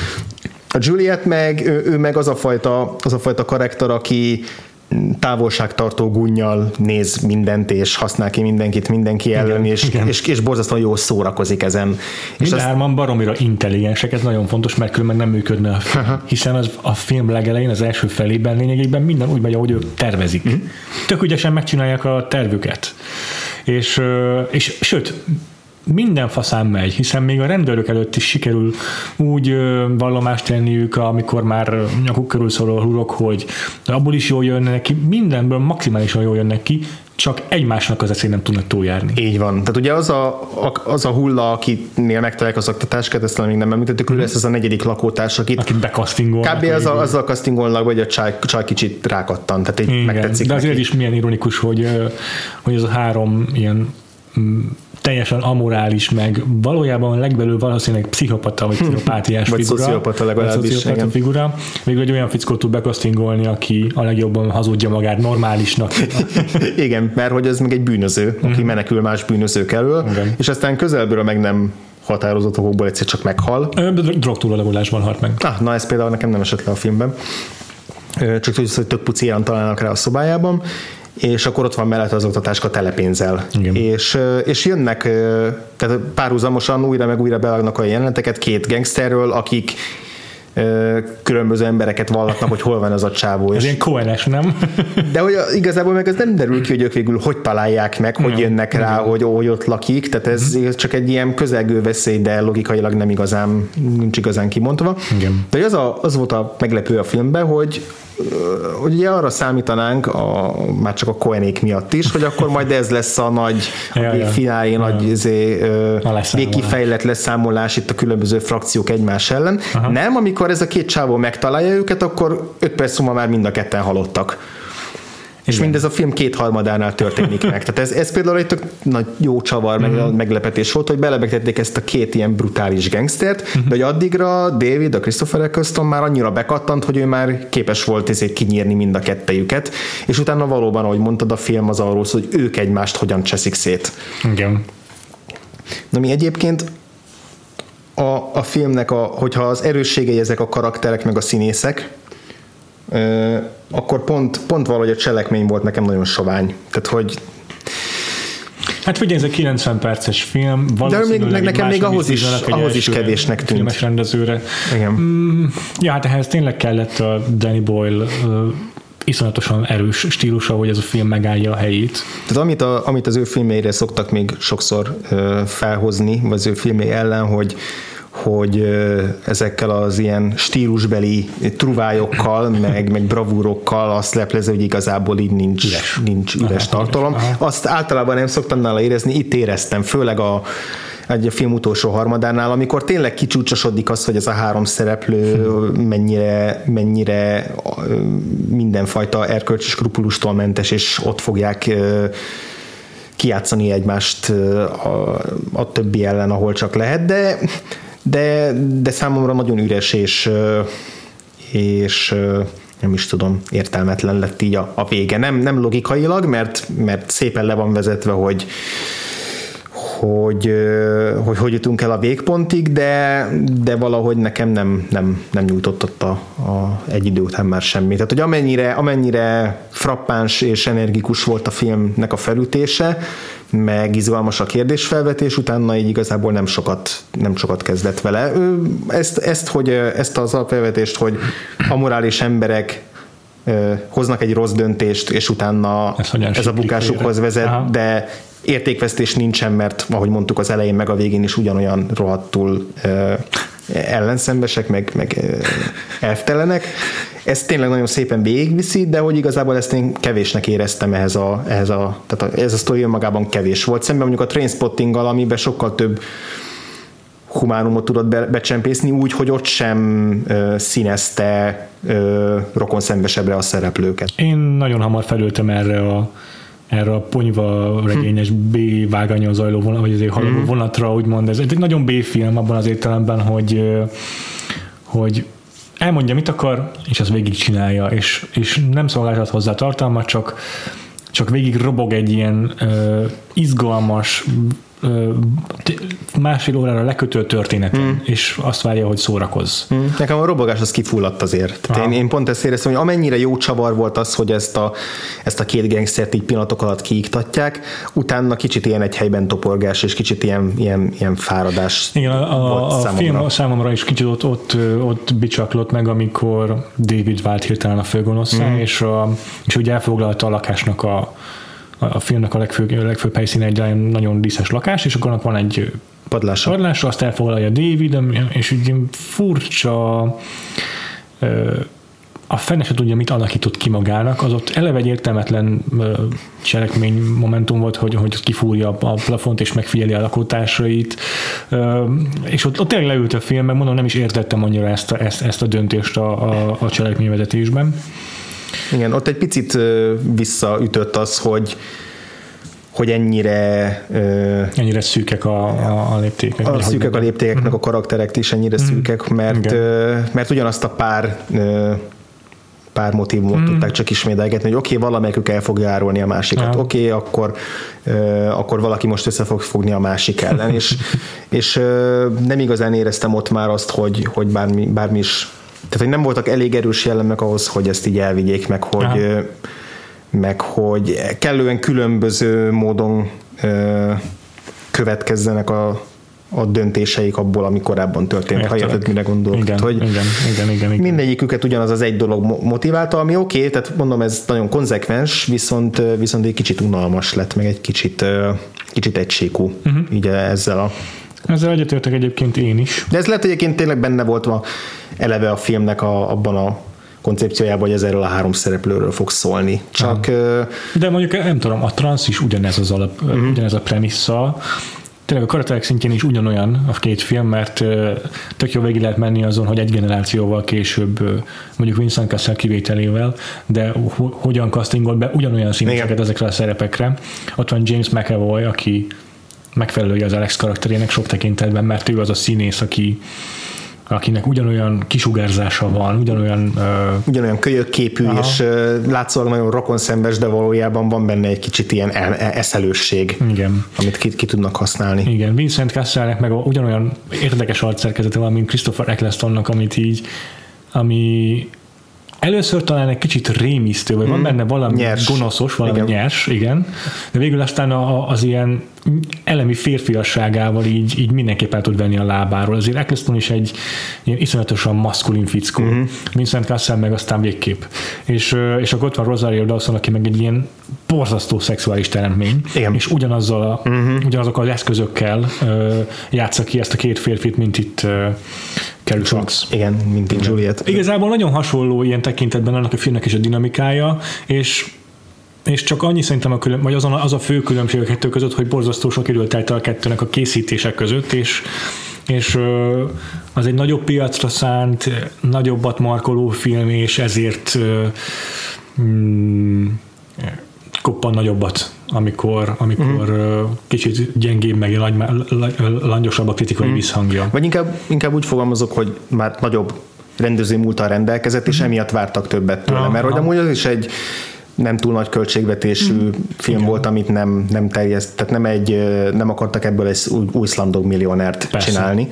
A Juliet meg, ő, ő meg az a fajta, az a fajta karakter, aki távolságtartó gunnyal néz mindent, és használ ki mindenkit mindenki ellen, igen, és, igen. És, és borzasztóan jól szórakozik ezen. És hárman baromira intelligensek, ez nagyon fontos, mert különben nem működne a film. Hiszen az, a film legelején, az első felében lényegében minden úgy megy, ahogy ők tervezik. Uh-huh. Tök ügyesen megcsinálják a tervüket. És, és sőt, minden faszán megy, hiszen még a rendőrök előtt is sikerül úgy vallomást tenniük, amikor már nyakuk körül szóló hurok, hogy abból is jól jönnek ki, mindenből maximálisan jól jönnek ki, csak egymásnak az eszén nem tudnak túljárni. Így van. Tehát ugye az a, az a hulla, akinél megtalálják az oktatáskát, ezt még nem említettük, mm. lesz ez a negyedik lakótárs, akit, akit bekasztingolnak. Kb. az a, azzal kasztingolnak, hogy a csaj, csaj kicsit rákattan, tehát így megtetszik De azért neki. is milyen ironikus, hogy, hogy ez a három ilyen mm, teljesen amorális, meg valójában legbelül valószínűleg pszichopata, vagy pszichopátiás vagy figura. Szociopata legalábbis. Vagy szociopata figura. Még egy olyan fickót tud bekasztingolni, aki a legjobban hazudja magát normálisnak. Igen, mert hogy ez meg egy bűnöző, aki mm. menekül más bűnözők elől, Igen. és aztán közelből meg nem határozott okokból egyszer csak meghal. Drogtúladagolásban halt meg. Ah, na ez például nekem nem esett le a filmben. Csak tudjuk, hogy több puci találnak rá a szobájában, és akkor ott van mellett az oktatáska telepénzzel. Igen. És, és jönnek, tehát párhuzamosan újra meg újra bevágnak a jeleneteket két gangsterről, akik különböző embereket vallatnak, hogy hol van az a csávó. Ez ilyen koenes, nem? De hogy igazából meg ez nem derül ki, hogy ők végül hogy találják meg, hogy jönnek rá, hogy, hogy ott lakik, tehát ez, ez csak egy ilyen közelgő veszély, de logikailag nem igazán, nincs igazán kimondva. Igen. De az, a, az volt a meglepő a filmben, hogy hogy ugye arra számítanánk, a, már csak a Koenék miatt is, hogy akkor majd ez lesz a nagy a ja, finálé, ja. nagy izé, végkifejlett leszámolás itt a különböző frakciók egymás ellen. Aha. Nem, amikor ez a két csávó megtalálja őket, akkor öt perc múlva már mind a ketten halottak. És Igen. mindez a film kétharmadánál történik meg. Tehát ez, ez például egy tök nagy jó csavar, meg uh-huh. meglepetés volt, hogy belebegtették ezt a két ilyen brutális gangstert, uh-huh. de hogy addigra David, a Christopher Eccleston már annyira bekattant, hogy ő már képes volt ezért kinyírni mind a kettejüket, és utána valóban, ahogy mondtad, a film az arról szól, hogy ők egymást hogyan cseszik szét. Igen. Na mi egyébként a, a filmnek, a, hogyha az erősségei ezek a karakterek, meg a színészek, akkor pont, pont valahogy a cselekmény volt nekem nagyon sovány. Tehát, hogy Hát ugye ez egy 90 perces film, De még, nekem még ahhoz is, ahhoz is kevésnek tűnt. Filmes rendezőre. Igen. Mm, ja, hát ehhez tényleg kellett a Danny Boyle iszonyatosan erős stílusa, hogy ez a film megállja a helyét. Tehát amit, a, amit az ő filmére szoktak még sokszor uh, felhozni, vagy az ő filmé ellen, hogy hogy ezekkel az ilyen stílusbeli truvályokkal, meg, meg bravúrokkal azt leplező, hogy igazából így nincs üres, nincs üres tartalom. Azt általában nem szoktam nála érezni, itt éreztem, főleg a egy a film utolsó harmadánál, amikor tényleg kicsúcsosodik az, hogy ez a három szereplő mennyire, mennyire mindenfajta erkölcsi skrupulustól mentes, és ott fogják kiátszani egymást a, a többi ellen, ahol csak lehet, de de, de számomra nagyon üres és, és nem is tudom, értelmetlen lett így a, a vége. Nem, nem logikailag, mert, mert szépen le van vezetve, hogy hogy, hogy hogy jutunk el a végpontig, de, de valahogy nekem nem, nem, nem nyújtott ott a, a, egy idő után már semmi. Tehát, hogy amennyire, amennyire frappáns és energikus volt a filmnek a felütése, meg izgalmas a kérdésfelvetés, utána így igazából nem sokat, nem sokat kezdett vele. Ezt, ezt, hogy, ezt az alapfelvetést, hogy amorális emberek hoznak egy rossz döntést, és utána ez a bukásukhoz vezet, Aha. de értékvesztés nincsen, mert ahogy mondtuk az elején meg a végén is ugyanolyan rohadtul ellenszembesek, meg, meg elvtelenek. Ez tényleg nagyon szépen végigviszi, de hogy igazából ezt én kevésnek éreztem ehhez a, ehhez a tehát ez a sztori önmagában kevés volt. Szemben mondjuk a Trainspottinggal, amiben sokkal több humánumot tudott be, becsempészni úgy, hogy ott sem ö, színezte ö, rokon szembesebbre a szereplőket. Én nagyon hamar felültem erre a erre a ponyva regényes B vágányon zajló vonat, vagy azért haladó mm. vonatra, úgymond. Ez egy nagyon B film abban az értelemben, hogy, hogy elmondja, mit akar, és azt végigcsinálja, és, és nem szolgáltat hozzá tartalmat, csak, csak végig robog egy ilyen uh, izgalmas, másfél órára lekötő történet, mm. és azt várja, hogy szórakozz. Mm. Nekem a robogás az kifulladt azért. Tehát én, én pont ezt éreztem, hogy amennyire jó csavar volt az, hogy ezt a, ezt a két gangstert így pillanatok alatt kiiktatják, utána kicsit ilyen egy helyben toporgás, és kicsit ilyen, ilyen, ilyen fáradás Igen, a, a, a film számomra is kicsit ott, ott, ott bicsaklott meg, amikor David vált hirtelen a főgonoszá, mm. és, a, és úgy elfoglalta a lakásnak a a filmnek a legfőbb, legfőbb helyszíne egy nagyon díszes lakás, és akkor van egy padlása. padlása, azt elfoglalja David, és egy furcsa a fene se tudja, mit alakított ki magának, az ott eleve egy értelmetlen cselekmény momentum volt, hogy, hogy kifúrja a plafont és megfigyeli a lakótársait, és ott, ott tényleg leült a film, meg mondom, nem is értettem annyira ezt a, ezt, ezt a döntést a, a, a cselekményvezetésben. Igen, ott egy picit visszaütött az, hogy hogy ennyire ennyire szűkek a, a, a léptékek. A szűkek a léptékeknek mm. a karakterek is ennyire mm. szűkek, mert, mert ugyanazt a pár pár motivumot mm. tudták csak ismételgetni, hogy oké, okay, valamelyikük el fogja árulni a másikat, ja. oké, okay, akkor, uh, akkor valaki most össze fog fogni a másik ellen, és, és uh, nem igazán éreztem ott már azt, hogy, hogy bármi, bármi is tehát, hogy nem voltak elég erős jellemek ahhoz, hogy ezt így elvigyék, meg hogy, Aha. meg hogy kellően különböző módon következzenek a, a döntéseik abból, ami korábban történt, Értelek. ha érted, mire gondolok. Igen, hogy igen, igen, igen, igen. Mindegyiküket ugyanaz az egy dolog motiválta, ami oké, okay, tehát mondom, ez nagyon konzekvens, viszont, viszont egy kicsit unalmas lett, meg egy kicsit, kicsit egységú uh-huh. így ezzel a ezzel egyetértek egyébként én is. De ez lehet egyébként tényleg benne volt ma eleve a filmnek a, abban a koncepciójában, hogy ez erről a három szereplőről fog szólni. Csak... De mondjuk nem tudom, a trans is ugyanez az alap, uh-huh. ugyanez a premissza, tényleg a karakterek szintjén is ugyanolyan a két film, mert tök jó végig lehet menni azon, hogy egy generációval később, mondjuk Vincent Cassel kivételével, de hogyan castingolt be ugyanolyan színészeket ezekre a szerepekre. Ott van James McAvoy, aki megfelelője az Alex karakterének sok tekintetben, mert ő az a színész, aki akinek ugyanolyan kisugárzása van, ugyanolyan... Uh, ugyanolyan kölyök képű, aha. és uh, látszólag nagyon rokonszembes, de valójában van benne egy kicsit ilyen el, eszelősség, Igen. amit ki, ki tudnak használni. Igen, Vincent Casselnek meg ugyanolyan érdekes arcszerkezete van, mint Christopher Ecclestonnak, amit így ami Először talán egy kicsit rémisztő, vagy hmm. van benne valami nyers. gonoszos, valami igen. nyers, igen, de végül aztán az ilyen elemi férfiasságával így, így mindenképp el tud venni a lábáról. Azért Eccleston is egy ilyen iszonyatosan maszkulin fickó. Mm-hmm. Vincent Cassel meg aztán végképp. És, és akkor ott van Rosario Dawson, aki meg egy ilyen borzasztó szexuális teremtmény, Igen. és ugyanazzal a, mm-hmm. ugyanazokkal az eszközökkel uh, játsza ki ezt a két férfit, mint itt uh, Carrie Fox. Igen, mint itt Juliet. Igazából nagyon hasonló ilyen tekintetben annak a filmnek is a dinamikája, és és csak annyi szerintem a külön, vagy azon az a fő különbség a kettő között, hogy borzasztó sok időt telt a kettőnek a készítések között, és, és az egy nagyobb piacra szánt, nagyobbat markoló film, és ezért mm, koppan nagyobbat, amikor, amikor uh-huh. kicsit gyengébb, meg langy, langyosabb a kritikai uh-huh. visszhangja. Vagy inkább, inkább úgy fogalmazok, hogy már nagyobb rendező múltal rendelkezett, és emiatt vártak többet tőle, Aha. mert hogy amúgy az is egy nem túl nagy költségvetésű mm. film Igen. volt, amit nem, nem terjeszt, tehát nem, egy, nem akartak ebből egy új, új Slumdog millionert Persze. csinálni.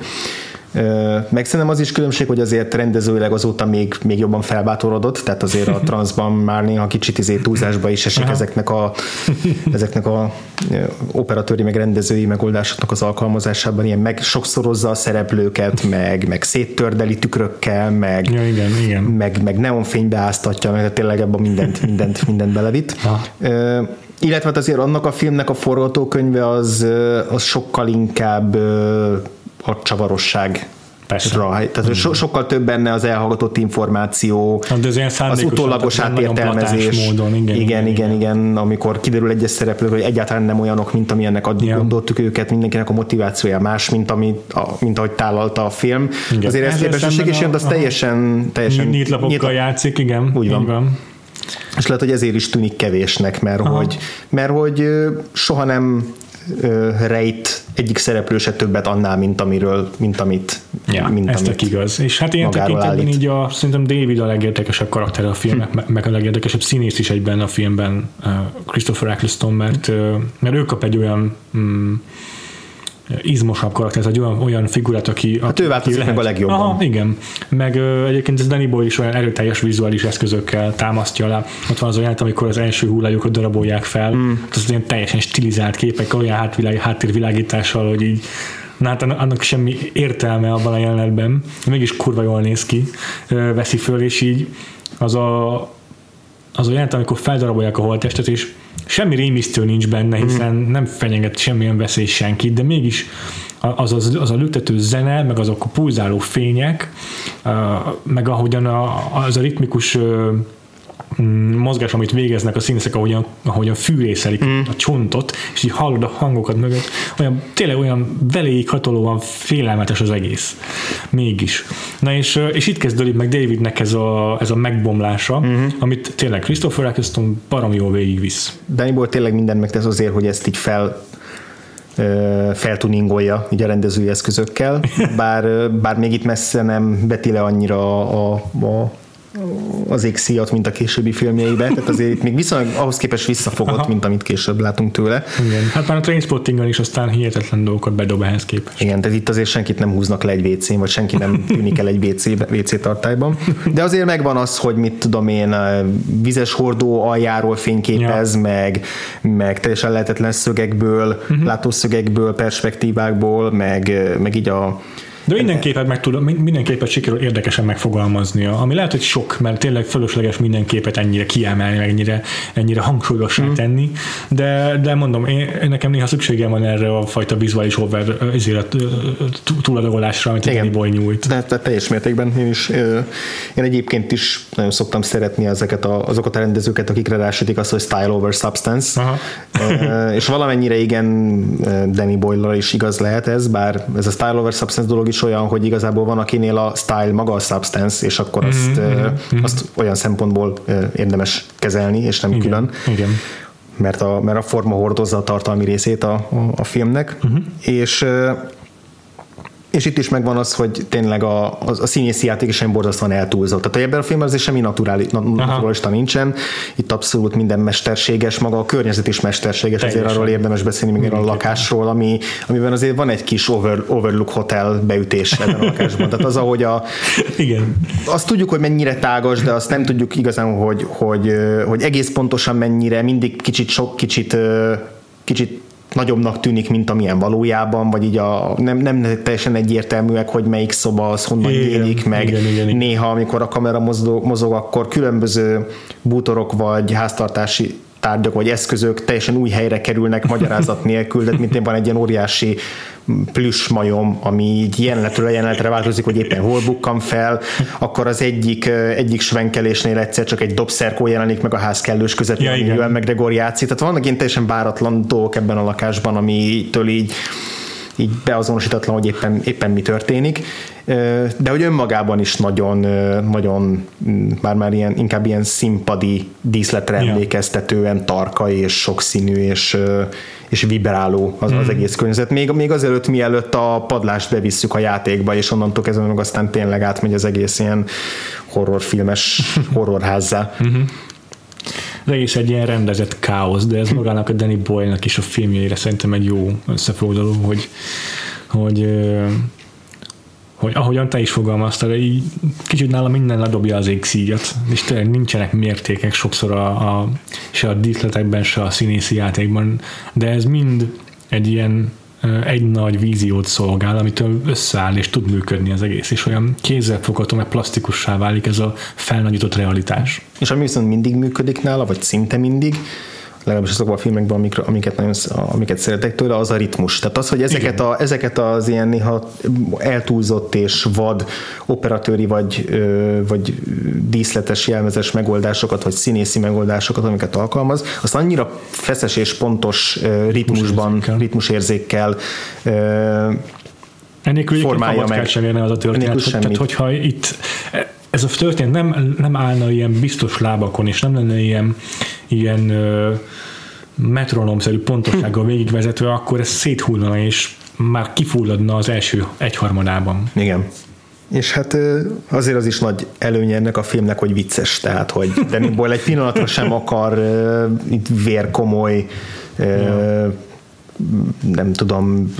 Meg szerintem az is különbség, hogy azért rendezőileg azóta még, még jobban felbátorodott, tehát azért a transzban már néha kicsit izé túlzásba is esik ezeknek a, ezeknek a operatőri meg rendezői megoldásoknak az alkalmazásában, ilyen meg sokszorozza a szereplőket, meg, meg széttördeli tükrökkel, meg, ja, igen, igen. meg, meg neonfénybe áztatja, meg tényleg ebben mindent, mindent, mindent belevitt. Ha. illetve hát azért annak a filmnek a forgatókönyve az, az sokkal inkább a csavarosság Persze. Tehát so, sokkal több benne az elhallgatott információ, hát De az, az utólagos átértelmezés. Módon, igen, igen, igen, igen, igen, amikor kiderül egyes szereplők, hogy egyáltalán nem olyanok, mint amilyennek addig ja. gondoltuk őket, mindenkinek a motivációja más, mint, ami, a, mint ahogy tálalta a film. Igen. Azért ez képesség, és az teljesen, teljesen nyitlapokkal nyitla, játszik, igen. Úgy van. van. És lehet, hogy ezért is tűnik kevésnek, mert hogy, mert hogy soha nem rejt egyik szereplő se többet annál, mint amiről, mint amit, ja, mint ez amit igaz. És hát ilyen tekintetben így a, szerintem David a legérdekesebb karakter a filmnek, hm. meg a legérdekesebb színész is egyben a filmben Christopher Eccleston, mert, mert ő kap egy olyan mm, izmosabb karakter, ez egy olyan, olyan figurát, aki... Hát ő változik meg a legjobban. Aha, igen. Meg ö, egyébként ez Danny Boy is olyan erőteljes vizuális eszközökkel támasztja alá. Ott van az olyan, amikor az első hullájukat darabolják fel, mm. az ilyen teljesen stilizált képek, olyan hátvilág, háttérvilágítással, hogy így Na hát annak semmi értelme abban a jelenetben, mégis kurva jól néz ki, veszi föl, és így az a, az jelent, amikor feldarabolják a holttestet, és semmi rémisztő nincs benne, hiszen mm. nem fenyeget semmilyen veszély senkit, de mégis az, az, az a lüktető zene, meg azok a pulzáló fények, meg ahogyan a, az a ritmikus mozgás, amit végeznek a színészek, ahogyan, ahogyan fűrészelik mm. a csontot, és így hallod a hangokat mögött, olyan, tényleg olyan beléig hatolóan félelmetes az egész. Mégis. Na és, és itt kezdődik meg Davidnek ez a, ez a megbomlása, mm-hmm. amit tényleg Christopher Eccleston barom jól végigvisz. Dannyból tényleg mindent megtesz azért, hogy ezt így fel feltuningolja így a rendezői eszközökkel, bár, bár még itt messze nem beti le annyira a, a, a az égszíjat, mint a későbbi filmjeiben, tehát azért itt még viszonylag ahhoz képest visszafogott, Aha. mint amit később látunk tőle. Igen, hát már a Trainspottingon is aztán hihetetlen dolgokat bedob ehhez képest. Igen, tehát itt azért senkit nem húznak le egy wc vagy senki nem tűnik el egy WC, WC tartályban. De azért megvan az, hogy mit tudom én, vizes hordó aljáról fényképez, ja. meg, meg teljesen lehetetlen szögekből, uh-huh. látószögekből, perspektívákból, meg, meg így a de mindenképpen meg tud, mindenképpen sikerül érdekesen megfogalmaznia, ami lehet, hogy sok, mert tényleg fölösleges minden képet ennyire kiemelni, meg ennyire, ennyire hangsúlyosá mm. tenni, de, de mondom, én, nekem néha szükségem van erre a fajta vizuális over ezért túladagolásra, amit Igen. a Boy nyújt. De, de teljes mértékben én is, én egyébként is nagyon szoktam szeretni ezeket a, azokat a rendezőket, akikre rásütik azt, hogy style over substance, Aha. és valamennyire igen Danny Boyle is igaz lehet ez, bár ez a style over substance dolog is is olyan, hogy igazából van akinél a style maga a substance, és akkor mm-hmm, azt, mm-hmm. azt olyan szempontból érdemes kezelni, és nem igen, külön. Igen. Mert a, mert a forma hordozza a tartalmi részét a, a, a filmnek, uh-huh. és és itt is megvan az, hogy tényleg a, a, a színészi játék is borzasztóan eltúlzott. Tehát ebben a filmben azért semmi naturális, naturalista nincsen. Itt abszolút minden mesterséges, maga a környezet is mesterséges, Teljesen. azért arról érdemes beszélni még a lakásról, ami, amiben azért van egy kis over, Overlook Hotel beütés ebben a lakásban. Tehát az, ahogy a... Igen. Azt tudjuk, hogy mennyire tágas, de azt nem tudjuk igazán, hogy, hogy, hogy egész pontosan mennyire, mindig kicsit sok, kicsit kicsit nagyobbnak tűnik, mint amilyen valójában, vagy így a, nem, nem teljesen egyértelműek, hogy melyik szoba az honnan igen, nyílik, meg igen, igen, igen. néha, amikor a kamera mozog, mozog, akkor különböző bútorok vagy háztartási tárgyak vagy eszközök teljesen új helyre kerülnek magyarázat nélkül, de mint van egy ilyen óriási plusz majom, ami így jelenetről jelenetre változik, hogy éppen hol bukkan fel, akkor az egyik, egyik svenkelésnél egyszer csak egy dobszerkó jelenik meg a ház kellős közepén, ja, amivel McGregor játszik. Tehát vannak ilyen teljesen báratlan dolgok ebben a lakásban, amitől így így beazonosítatlan, hogy éppen, éppen mi történik, de hogy önmagában is nagyon, nagyon már már ilyen, inkább ilyen színpadi díszletre emlékeztetően tarka és sokszínű és, és vibráló az, az hmm. egész környezet. Még, még azelőtt, mielőtt a padlást bevisszük a játékba, és onnantól kezdve meg aztán tényleg átmegy az egész ilyen horrorfilmes horrorházzá. Mm-hmm az egész egy ilyen rendezett káosz, de ez magának a Danny Boyle-nak is a filmjeire szerintem egy jó összefoglaló, hogy, hogy hogy ahogyan te is fogalmaztad, így kicsit nála minden ledobja az égszíjat, és tényleg nincsenek mértékek sokszor a, a, se a díszletekben, se a színészi játékban, de ez mind egy ilyen egy nagy víziót szolgál, amitől összeáll és tud működni az egész, és olyan kézzelfogható, meg plastikussá válik ez a felnagyított realitás. És ami viszont mindig működik nála, vagy szinte mindig, legalábbis azokban a filmekben, amik, amiket, nagyon, amiket szeretek tőle, az a ritmus. Tehát az, hogy ezeket, a, ezeket az ilyen néha eltúlzott és vad operatőri vagy, vagy díszletes jelmezes megoldásokat, vagy színészi megoldásokat, amiket alkalmaz, azt annyira feszes és pontos ritmusban, ritmusérzékkel Ennélkül formálja meg. sem érne az a történet. Tehát, hogyha itt ez a történet nem, nem állna ilyen biztos lábakon, és nem lenne ilyen, ilyen metronomszerű pontossággal végigvezetve, akkor ez széthullana, és már kifulladna az első egyharmadában. Igen. És hát azért az is nagy előnye ennek a filmnek, hogy vicces, tehát hogy Danny Boyle egy pillanatra sem akar itt vérkomoly ja nem tudom,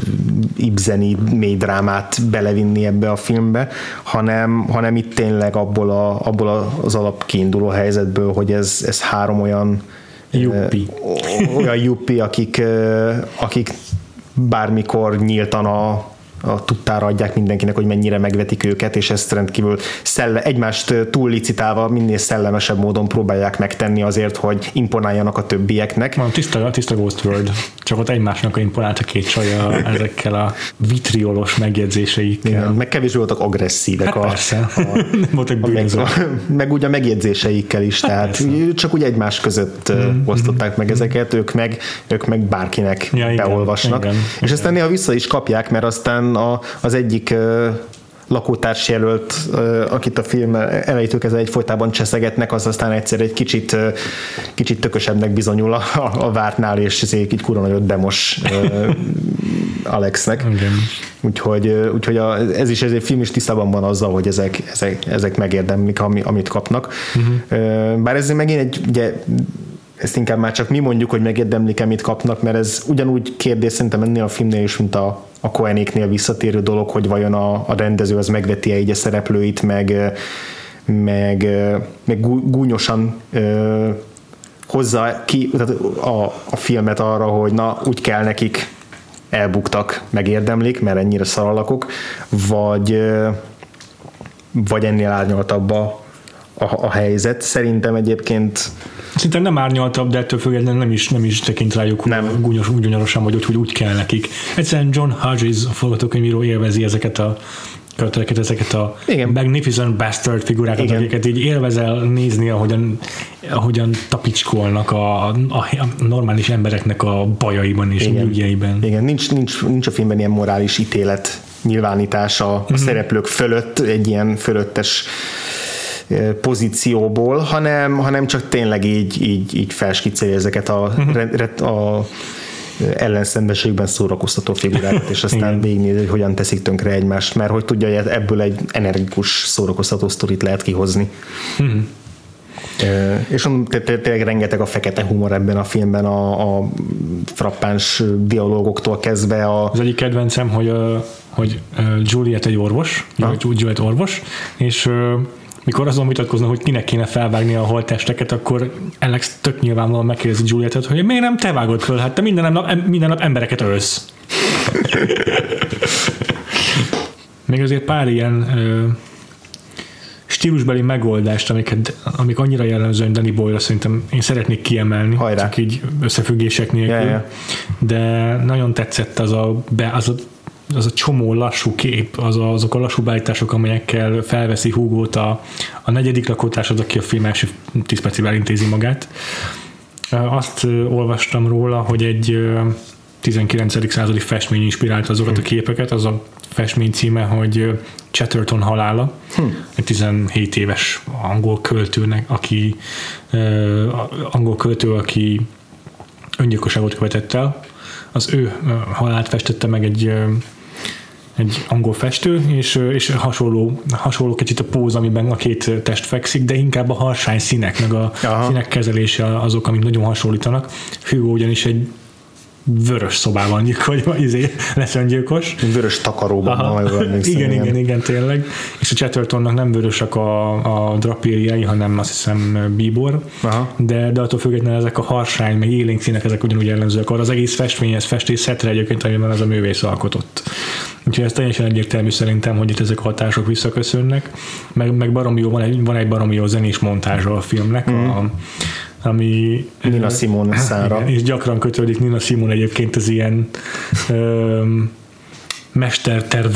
ibzeni mély drámát belevinni ebbe a filmbe, hanem, hanem itt tényleg abból, a, abból az alap kiinduló helyzetből, hogy ez, ez három olyan Juppi. olyan juppi, akik, akik bármikor nyíltan a, a tudtára adják mindenkinek, hogy mennyire megvetik őket, és ezt rendkívül szelle, egymást túllicitálva minél szellemesebb módon próbálják megtenni azért, hogy imponáljanak a többieknek. Van tiszta, tiszta Ghost World, csak ott egymásnak imponált a két csaja ezekkel a vitriolos megjegyzéseikkel. Igen, meg kevésbé voltak agresszívek. Hát a, persze, a, a, meg, a, meg ugye a megjegyzéseikkel is, hát tehát persze. csak úgy egymás között mm-hmm. osztották meg ezeket, ők meg, ők meg bárkinek ja, beolvasnak. Igen, és igen. aztán néha vissza is kapják, mert aztán a, az egyik lakótárs jelölt, akit a film elejétől kezdve egyfolytában cseszegetnek, az aztán egyszer egy kicsit, kicsit tökösebbnek bizonyul a, a vártnál, és ezért így kurva nagyot demos Alexnek. Igen. Úgyhogy, úgyhogy a, ez is ezért film is tisztában van azzal, hogy ezek, ezek, ezek megérdemlik, ami, amit kapnak. Uh-huh. Bár ez megint egy, ugye, ezt inkább már csak mi mondjuk, hogy megérdemlik-e, mit kapnak, mert ez ugyanúgy kérdés szerintem ennél a filmnél is, mint a, a Koenéknél visszatérő dolog, hogy vajon a, a rendező az megveti-e így a szereplőit, meg, meg, meg gúnyosan ö, hozza ki a, a filmet arra, hogy na, úgy kell nekik elbuktak, megérdemlik, mert ennyire szaralakok, vagy, vagy ennél árnyaltabb a, a, a helyzet. Szerintem egyébként Szinte nem árnyaltabb, de ettől függetlenül nem is, nem is tekint rájuk nem. gúnyos, gúnyorosan, vagy úgy, hogy úgy kell nekik. Egyszerűen John Hodges, a forgatókönyvíró élvezi ezeket a karaktereket, ezeket a Igen. magnificent bastard figurákat, Igen. akiket így élvezel nézni, ahogyan, ahogyan tapicskolnak a, a, a normális embereknek a bajaiban és Igen. ügyeiben. Igen, nincs, nincs, nincs a filmben ilyen morális ítélet nyilvánítása a mm-hmm. szereplők fölött, egy ilyen fölöttes pozícióból, hanem, hanem csak tényleg így, így, így felskiccelje ezeket a, uh-huh. a ellenszembességben szórakoztató figurákat, és aztán végignézi, hogy hogyan teszik tönkre egymást, mert hogy tudja, hogy ebből egy energikus szórakoztató sztorit lehet kihozni. Uh-huh. És tényleg rengeteg a fekete humor ebben a filmben, a, a frappáns dialógoktól kezdve. A... Az egyik kedvencem, hogy, hogy Juliet egy orvos, Juliet orvos, és mikor azon vitatkoznak, hogy kinek kéne felvágni a holttesteket, akkor Alex tök nyilvánvalóan megkérdezi Julietet, hogy miért nem te vágod föl, hát te minden nap, minden nap embereket ölsz. Még azért pár ilyen ö, stílusbeli megoldást, amiket, amik annyira jellemzően Danny Boyle szerintem én szeretnék kiemelni, Hajrá. csak így összefüggések nélkül, yeah, yeah. de nagyon tetszett az a, be, az a az a csomó lassú kép, az a, azok a lassú beállítások, amelyekkel felveszi Hugót a, a negyedik lakótársad, aki a film első tíz percével intézi magát. Azt olvastam róla, hogy egy 19. századi festmény inspirálta azokat a képeket, az a festmény címe, hogy Chatterton halála, hm. egy 17 éves angol költőnek, aki angol költő, aki öngyilkosságot követett el. Az ő halált festette meg egy egy angol festő, és, és hasonló, hasonló kicsit a póz, amiben a két test fekszik, de inkább a harsány színek, meg a Aha. színek kezelése azok, amik nagyon hasonlítanak. Hugo ugyanis egy vörös szobában gyilkol, vagy izé, lesz öngyilkos. Vörös takaróban. Aha. igen, igen, igen, igen, tényleg. És a Chattertonnak nem vörösek a, a drapériái, hanem azt hiszem bíbor, Aha. de, de attól függetlenül ezek a harsány, meg élénk színek, ezek ugyanúgy jellemzőek. Arra az egész festmény, ez festészetre egyébként, amiben az a művész alkotott. Úgyhogy ez teljesen egyértelmű szerintem, hogy itt ezek a hatások visszaköszönnek. Meg, meg baromi jó, van egy, van egy baromi jó zenés montázsa a filmnek, mm. a, ami... Nina Simon szára. És gyakran kötődik Nina Simon egyébként az ilyen öm, mesterterv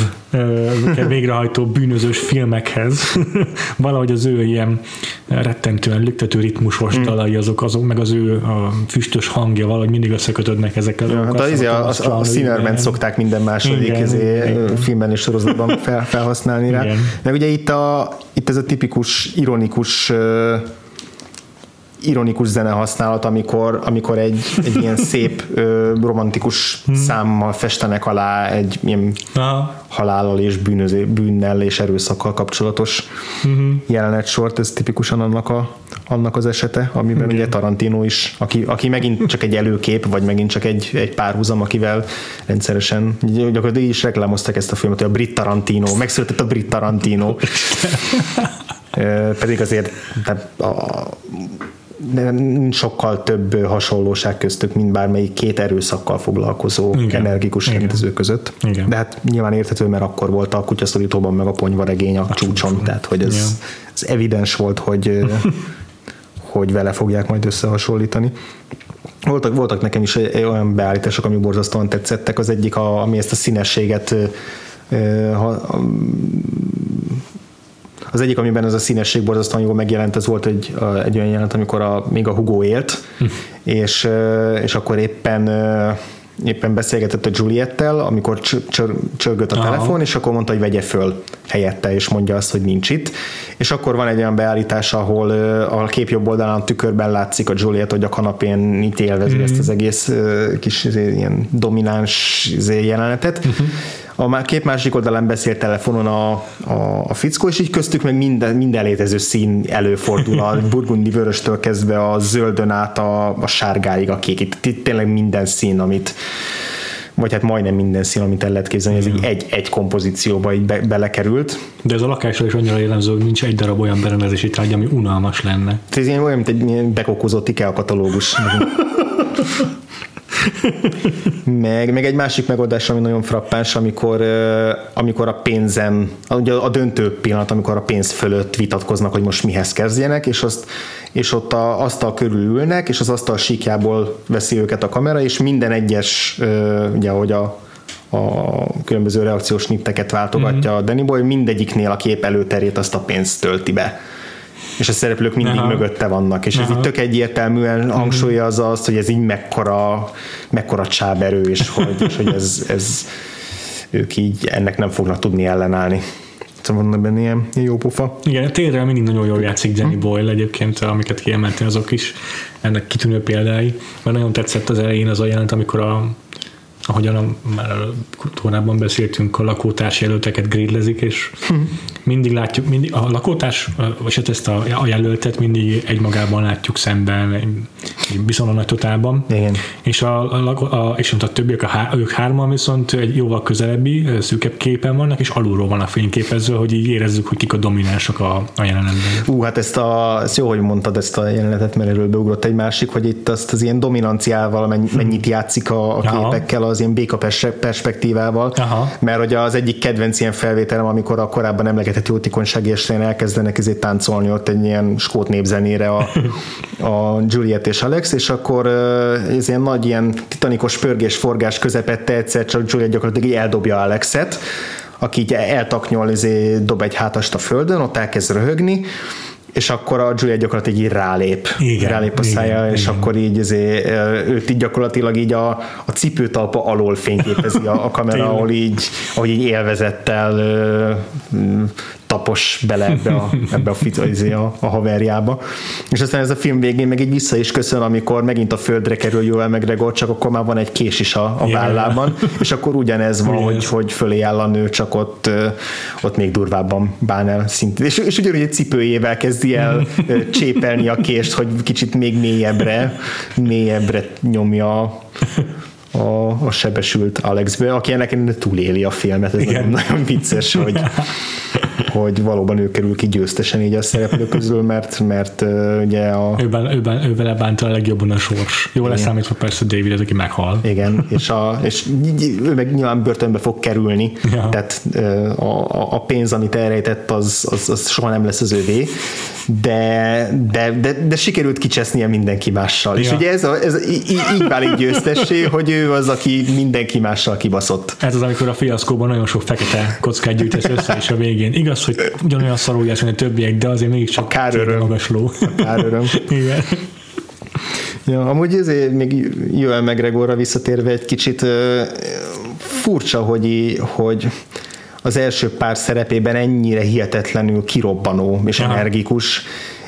végrehajtó bűnözős filmekhez. Valahogy az ő ilyen rettentően lüktető ritmusos mm. dalai azok, azok, meg az ő a füstös hangja valahogy mindig összekötődnek ezekkel. Ja, hát az, a, a, a Sinnerment szokták minden második igen, izé, igen. filmben és sorozatban fel, felhasználni rá. Igen. Meg ugye itt, a, itt ez a tipikus ironikus ironikus zene használat, amikor, amikor egy, egy ilyen szép romantikus hmm. számmal festenek alá egy ilyen Aha. halállal és bűnözé, bűnnel és erőszakkal kapcsolatos hmm. jelenet sort, ez tipikusan annak, a, annak az esete, amiben hmm. ugye Tarantino is, aki, aki megint csak egy előkép, vagy megint csak egy, egy párhuzam, akivel rendszeresen gyakorlatilag is reklámoztak ezt a filmet, hogy a brit Tarantino, megszületett a brit Tarantino. pedig azért a, nincs sokkal több hasonlóság köztük, mint bármelyik két erőszakkal foglalkozó Igen. energikus Igen. rendező között. Igen. De hát nyilván érthető, mert akkor volt a kutyaszorítóban meg a ponyvaregény a, a csúcson, csúcson. tehát hogy ez, ez evidens volt, hogy hogy vele fogják majd összehasonlítani. Voltak, voltak nekem is olyan beállítások, ami borzasztóan tetszettek. Az egyik, a, ami ezt a színességet ha, az egyik, amiben ez a színesség borzasztóan jól megjelent, ez volt egy, egy olyan jelent, amikor a, még a Hugo élt, hm. és, és akkor éppen éppen beszélgetett a Juliettel, amikor csörgött a Aha. telefon, és akkor mondta, hogy vegye föl helyette, és mondja azt, hogy nincs itt. És akkor van egy olyan beállítás, ahol a kép jobb oldalán a tükörben látszik a Juliet, hogy a kanapén itt élvezi mm. ezt az egész kis ilyen domináns izé, jelenetet. Uh-huh a kép másik oldalán beszél telefonon a, a, a fickó, és így köztük meg minden, minden létező szín előfordul, a burgundi vöröstől kezdve a zöldön át a, a sárgáig, a kék. Itt, itt tényleg minden szín, amit vagy hát majdnem minden szín, amit el lehet képzelni, ez így egy, egy kompozícióba így be, belekerült. De ez a lakásra is annyira jellemző, hogy nincs egy darab olyan berendezési tárgy, ami unalmas lenne. Ez ilyen olyan, mint egy ilyen bekokozott IKEA katalógus. meg, meg egy másik megoldás, ami nagyon frappáns, amikor, amikor a pénzem, ugye a döntő pillanat, amikor a pénz fölött vitatkoznak, hogy most mihez kezdjenek, és, azt, és ott a asztal körül ülnek, és az asztal síkjából veszi őket a kamera, és minden egyes, ugye, hogy a, a különböző reakciós nitteket váltogatja mm-hmm. a Danny Boy, mindegyiknél a kép előterét azt a pénzt tölti be és a szereplők mindig Aha. mögötte vannak, és Aha. ez itt tök egyértelműen mhm. hangsúlyozza azt, hogy ez így mekkora, mekkora csáberő, és hogy, és hogy ez, ez ők így ennek nem fognak tudni ellenállni. Szóval van benne ilyen, ilyen jó pofa. Igen, tényleg mindig nagyon jól játszik Jenny hm. Boyle egyébként, amiket kiemeltél azok is ennek kitűnő példái, mert nagyon tetszett az elején az a jelent, amikor a ahogyan már korábban beszéltünk, a lakótárs jelölteket grillezik, és hm. mindig látjuk, mindig, a lakótárs, vagy hát ezt a, a jelöltet mindig egymagában látjuk szemben, viszont a nagy totálban. Igen. És, a, a, a, és a többiek, a há, ők hárman viszont egy jóval közelebbi, szűkebb képen vannak, és alulról van a fényképező, hogy így érezzük, hogy kik a dominánsak a, a jelenetben. Ú, hát ezt, a, ezt jó, hogy mondtad ezt a jelenetet, mert erről beugrott egy másik, hogy itt azt az ilyen dominanciával mennyit játszik a, a képekkel, az ilyen béka perspektívával, Aha. mert hogy az egyik kedvenc ilyen felvételem, amikor a korábban emlegetett jótékonysági estén elkezdenek ezért táncolni ott egy ilyen skót népzenére a, a Juliet és Alex, és akkor ez ilyen nagy ilyen titanikos pörgés-forgás közepette egyszer csak Juliet gyakorlatilag eldobja Alexet, aki így eltaknyol, ezért dob egy hátast a földön, ott elkezd röhögni, és akkor a Julia gyakorlatilag így rálép, igen, rálép a szája, igen, és igen. akkor így azért, őt így gyakorlatilag így a, a cipőtalpa alól fényképezi a, a kamera, ahol így, ahogy így élvezettel tapos bele ebbe a, ebbe a, izé, a, a haverjába. És aztán ez a film végén meg így vissza is köszön, amikor megint a földre kerül Joel McGregor, csak akkor már van egy kés is a, a vállában, és akkor ugyanez van, hogy, hogy fölé áll a nő, csak ott, ott még durvábban bán el szintén. És, és ugyanúgy egy cipőjével kezdi el csépelni a kést, hogy kicsit még mélyebbre, mélyebbre nyomja a, a sebesült Alexbe, aki ennek túléli a filmet, ez Igen. nagyon vicces, hogy, hogy valóban ő kerül ki győztesen így a szereplők közül, mert, mert ugye a... Őben, őben, ő vele bánta a legjobban a sors. Jól lesz számítva persze David, az, aki meghal. Igen, és, a, és ő meg nyilván börtönbe fog kerülni, ja. tehát a, a pénz, amit elrejtett, az, az, az soha nem lesz az övé, de, de, de, de sikerült kicsesznie mindenki mással. Ja. És ugye ez, a, ez így, így válik győztessé, hogy ő az, aki mindenki mással kibaszott. Ez az, amikor a fiaszkóban nagyon sok fekete kockát gyűjtesz össze, és a végén. Igaz, hogy ugyanolyan szarújás, mint a többiek, de azért mégiscsak kár öröm. magas ló. Kár öröm. Igen. Ja, amúgy ezért még Joel McGregorra visszatérve egy kicsit furcsa, hogy, hogy az első pár szerepében ennyire hihetetlenül kirobbanó és Aha. energikus,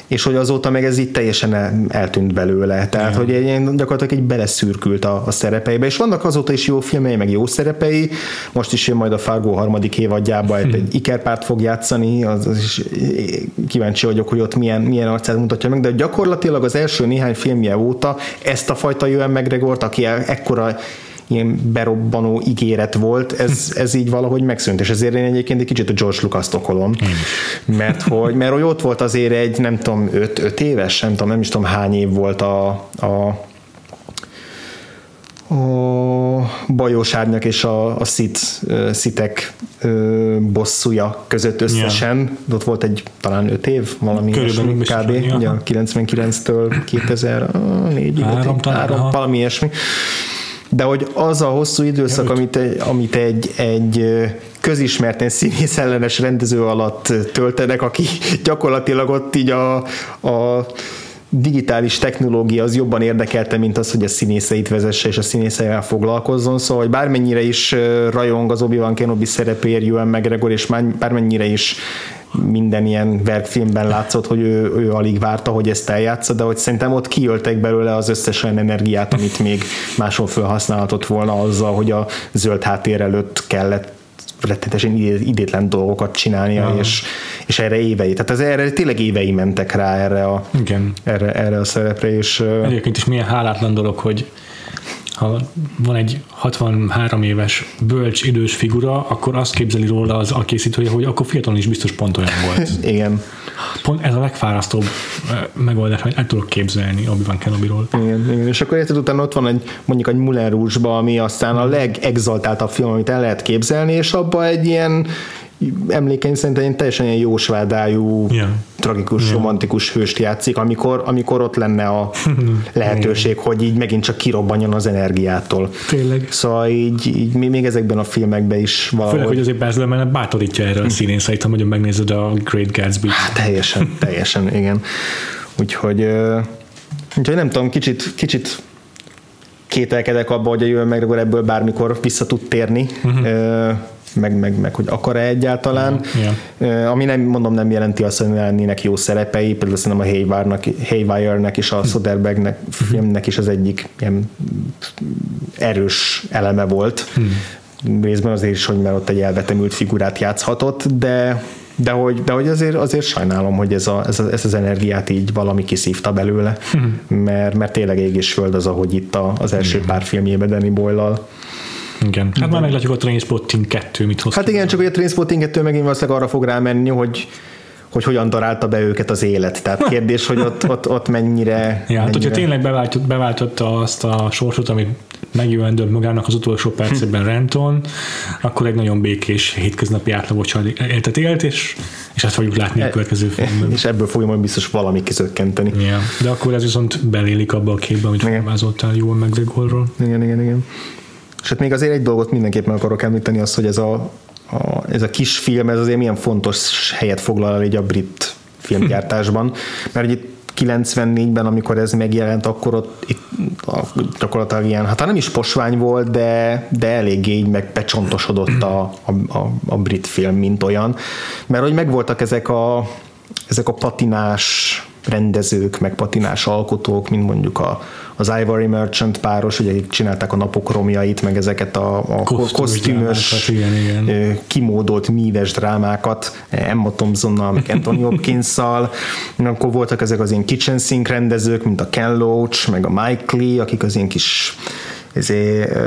és hogy azóta meg ez így teljesen eltűnt belőle. Tehát, Igen. hogy egy, gyakorlatilag egy beleszürkült a, a szerepeibe, és vannak azóta is jó filmei, meg jó szerepei, most is jön majd a Fargo harmadik évadjába, hmm. egy ikerpárt fog játszani, az, az is kíváncsi vagyok, hogy ott milyen, milyen arcát mutatja meg, de gyakorlatilag az első néhány filmje óta ezt a fajta Joel McGregort, aki ekkora ilyen berobbanó ígéret volt, ez, ez így valahogy megszűnt, és ezért én egyébként egy kicsit a George Lucas-t okolom, mert hogy, mert hogy ott volt azért egy, nem tudom, öt, öt éves, nem tudom, nem is tudom hány év volt a, a a bajós árnyak és a, a szit, szitek bosszúja között összesen. Yeah. Ott volt egy talán öt év, valami Körülbelül kb. Ugye, 99-től 2004 három, három, valami ilyesmi de hogy az a hosszú időszak, amit egy, amit egy, egy közismerten színész ellenes rendező alatt töltenek, aki gyakorlatilag ott így a, a digitális technológia az jobban érdekelte, mint az, hogy a színészeit vezesse és a színészeivel foglalkozzon, szóval hogy bármennyire is rajong az Obi-Wan Kenobi szerepéért Ewan McGregor, és bármennyire is minden ilyen verkfilmben látszott, hogy ő, ő alig várta, hogy ezt eljátsza, de hogy szerintem ott kiöltek belőle az összes olyan energiát, amit még máshol felhasználhatott volna azzal, hogy a zöld háttér előtt kellett rettetesen idétlen dolgokat csinálnia, ja. és, és erre évei. Tehát ez erre tényleg évei mentek rá erre a, Igen. Erre, erre a szerepre. És, Egyébként is milyen hálátlan dolog, hogy ha van egy 63 éves bölcs idős figura, akkor azt képzeli róla az a készítője, hogy akkor fiatalon is biztos pont olyan volt. Igen. Pont ez a legfárasztóbb megoldás, hogy el tudok képzelni Obi-Wan Kenobi-ról. Igen, igen, és akkor érted, utána ott van egy, mondjuk egy Moulin Rouge-ba, ami aztán a legexaltáltabb film, amit el lehet képzelni, és abban egy ilyen emlékeim szerint egy teljesen ilyen jósvádájú, yeah. tragikus, yeah. romantikus hőst játszik, amikor, amikor ott lenne a lehetőség, hogy így megint csak kirobbanjon az energiától. Tényleg. Szóval így, így még ezekben a filmekben is valahogy... Főleg, hogy azért Baz Luhrmann bátorítja erre a színészeit, ha nagyon megnézed a Great Gatsby. Hát, teljesen, teljesen, igen. Úgyhogy, úgyhogy nem tudom, kicsit, kicsit kételkedek abba, hogy a jövő meg ebből bármikor vissza tud térni. Uh-huh meg, meg, meg hogy akar-e egyáltalán, yeah. ami nem, mondom nem jelenti azt, hogy lennének jó szerepei, például szerintem a Haywire-nek, Haywire-nek és a hm. Soderbergh-nek uh-huh. filmnek is az egyik ilyen erős eleme volt, hmm. részben azért is, hogy mert ott egy elvetemült figurát játszhatott, de de hogy, de hogy azért, azért sajnálom, hogy ez, a, ez, a, ez az energiát így valami kiszívta belőle, hmm. mert, mert tényleg ég és föld az, ahogy itt a, az első hmm. pár filmjében Danny Boyle-lal igen. Hát már meglátjuk a Trainspotting 2 mit hoz. Hát igen, csak hogy a Trainspotting 2 megint valószínűleg arra fog rámenni, hogy hogy hogyan darálta be őket az élet. Tehát kérdés, hogy ott, ott, ott mennyire... Ja, mennyire... hát hogyha tényleg beváltott, beváltotta azt a sorsot, amit megjöndölt magának az utolsó percében Renton, akkor egy nagyon békés hétköznapi átlagos életet élt, és, és ezt fogjuk látni a következő filmben. És ebből fogja majd biztos valami kizökkenteni. Ja, de akkor ez viszont belélik abba a képbe, amit felvázoltál jól McGregorról. Igen, igen, igen. Hát még azért egy dolgot mindenképpen akarok említeni, az, hogy ez a, a, ez a kis film, ez azért milyen fontos helyet foglal el így a brit filmgyártásban, mert itt 94-ben, amikor ez megjelent, akkor ott itt, gyakorlatilag ilyen, hát nem is posvány volt, de, de eléggé így megpecsontosodott a, a, a, a brit film, mint olyan. Mert hogy megvoltak ezek a, ezek a patinás rendezők, meg patinás alkotók, mint mondjuk a, az Ivory Merchant páros, ugye akik csinálták a napok romjait, meg ezeket a, a kosztümös, igen, igen. kimódolt míves drámákat Emma Thompsonnal, meg Anthony hopkins akkor voltak ezek az ilyen kitchen sink rendezők, mint a Ken Loach, meg a Mike Lee, akik az ilyen kis ezért,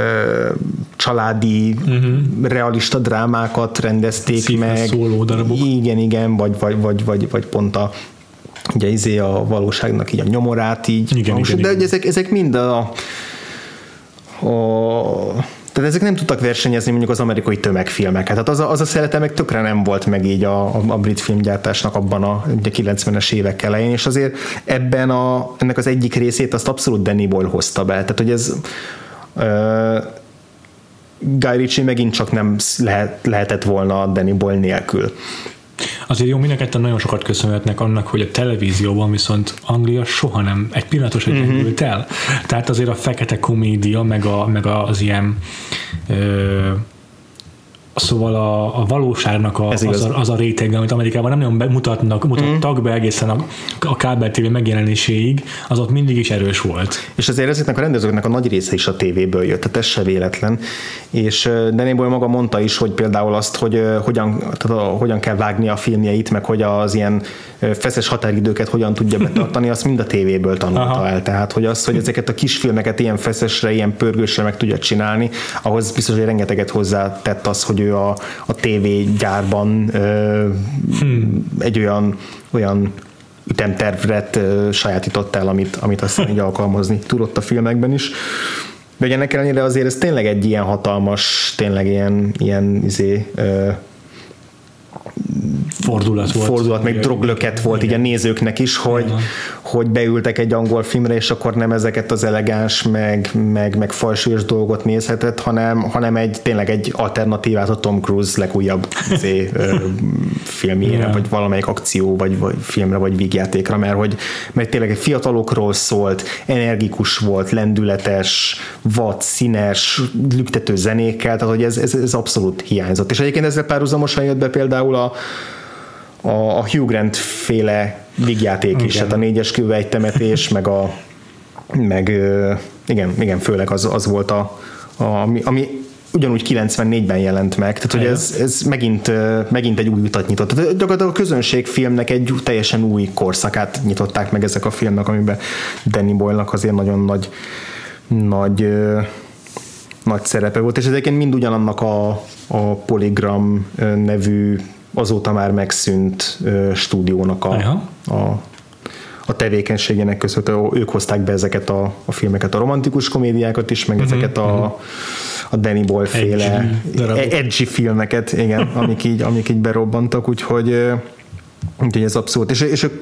családi, uh-huh. realista drámákat rendezték Szívre meg. Szóló darabok. Igen, igen, vagy, vagy, vagy, vagy, vagy pont a ugye izé a valóságnak így a nyomorát így. Igen, igen, de igen. ezek, ezek mind a, a tehát ezek nem tudtak versenyezni mondjuk az amerikai tömegfilmeket. Tehát az a, az a szerete meg tökre nem volt meg így a, a, a brit filmgyártásnak abban a, a 90-es évek elején, és azért ebben a, ennek az egyik részét azt abszolút Danny Boyle hozta be. Tehát, hogy ez uh, Guy Ritchie megint csak nem lehet, lehetett volna Danny Boyle nélkül. Azért jó, mindenketten nagyon sokat köszönhetnek annak, hogy a televízióban viszont Anglia soha nem egy pillanatos egy uh-huh. el. Tehát azért a fekete komédia, meg, a, meg az ilyen ö, Szóval a, a valóságnak a, az, a, az a réteg, amit Amerikában nem nagyon mutatnak, mutattak mm. be egészen a, a kábel TV megjelenéséig, az ott mindig is erős volt. És azért ezeknek a rendezőknek a nagy része is a tévéből jött, tehát ez se véletlen. És Danny Boyle maga mondta is, hogy például azt, hogy hogyan, tehát a, hogyan kell vágni a filmjeit, meg hogy az ilyen feszes határidőket hogyan tudja betartani, azt mind a tévéből tanulta Aha. el. Tehát, hogy az, hogy ezeket a kisfilmeket ilyen feszesre, ilyen pörgősre meg tudja csinálni, ahhoz biztos, hogy rengeteget hozzátett az, hogy ő a, a tévégyárban ö, hmm. egy olyan, olyan ütemtervet ö, sajátított el, amit, amit aztán így alkalmazni tudott a filmekben is. De ennek ellenére azért ez tényleg egy ilyen hatalmas, tényleg ilyen, ilyen izé, ö, fordulat volt. Fordulat, meg droglöket volt igen. így a nézőknek is, hogy, igen. hogy beültek egy angol filmre, és akkor nem ezeket az elegáns, meg, meg, meg falsúlyos dolgot nézhetett, hanem, hanem egy tényleg egy alternatívát a Tom Cruise legújabb zé, filmjére, igen. vagy valamelyik akció, vagy, vagy filmre, vagy vígjátékra, mert hogy mert tényleg egy fiatalokról szólt, energikus volt, lendületes, vad, színes, lüktető zenékkel, tehát hogy ez, ez, ez abszolút hiányzott. És egyébként ezzel párhuzamosan jött be például a, a, a Hugh Grant féle vígjáték is, tehát a négyes kővejtemetés, meg a meg igen, igen főleg az, az volt a, a ami, ami ugyanúgy 94-ben jelent meg, tehát hogy ez, ez megint, megint egy új utat nyitott. Tehát gyakorlatilag a közönségfilmnek egy teljesen új korszakát nyitották meg ezek a filmek, amiben Danny Boyle-nak azért nagyon nagy nagy, nagy szerepe volt, és ezeket mind ugyanannak a, a Polygram nevű azóta már megszűnt stúdiónak a, a, a tevékenységének köszönhető, ők hozták be ezeket a, a filmeket, a romantikus komédiákat is, meg uh-huh, ezeket a, uh-huh. A Danny Boyle féle edgy, edgy filmeket, igen, amik így, amik így berobbantak, úgyhogy, úgyhogy ez abszolút. És, és ők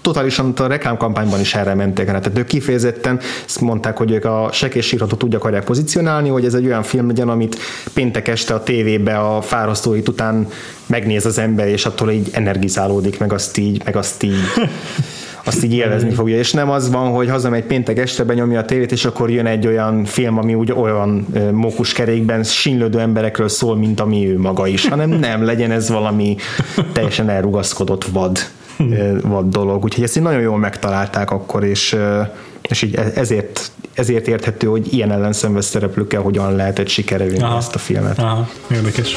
totálisan a reklámkampányban is erre mentek rá. Tehát ők kifejezetten mondták, hogy ők a sekésírhatót úgy akarják pozícionálni, hogy ez egy olyan film legyen, amit péntek este a tévébe a fárasztóit után megnéz az ember, és attól így energizálódik, meg azt így, meg azt így azt így élvezni fogja, és nem az van, hogy hazamegy péntek este, benyomja a tévét, és akkor jön egy olyan film, ami úgy olyan mókuskerékben sínlődő emberekről szól, mint ami ő maga is, hanem nem, legyen ez valami teljesen elrugaszkodott vad vad dolog, úgyhogy ezt így nagyon jól megtalálták akkor, és, és így e- ezért, ezért érthető, hogy ilyen ellenszenves szereplőkkel hogyan lehetett sikerülni ezt a filmet. Aha, érdekes.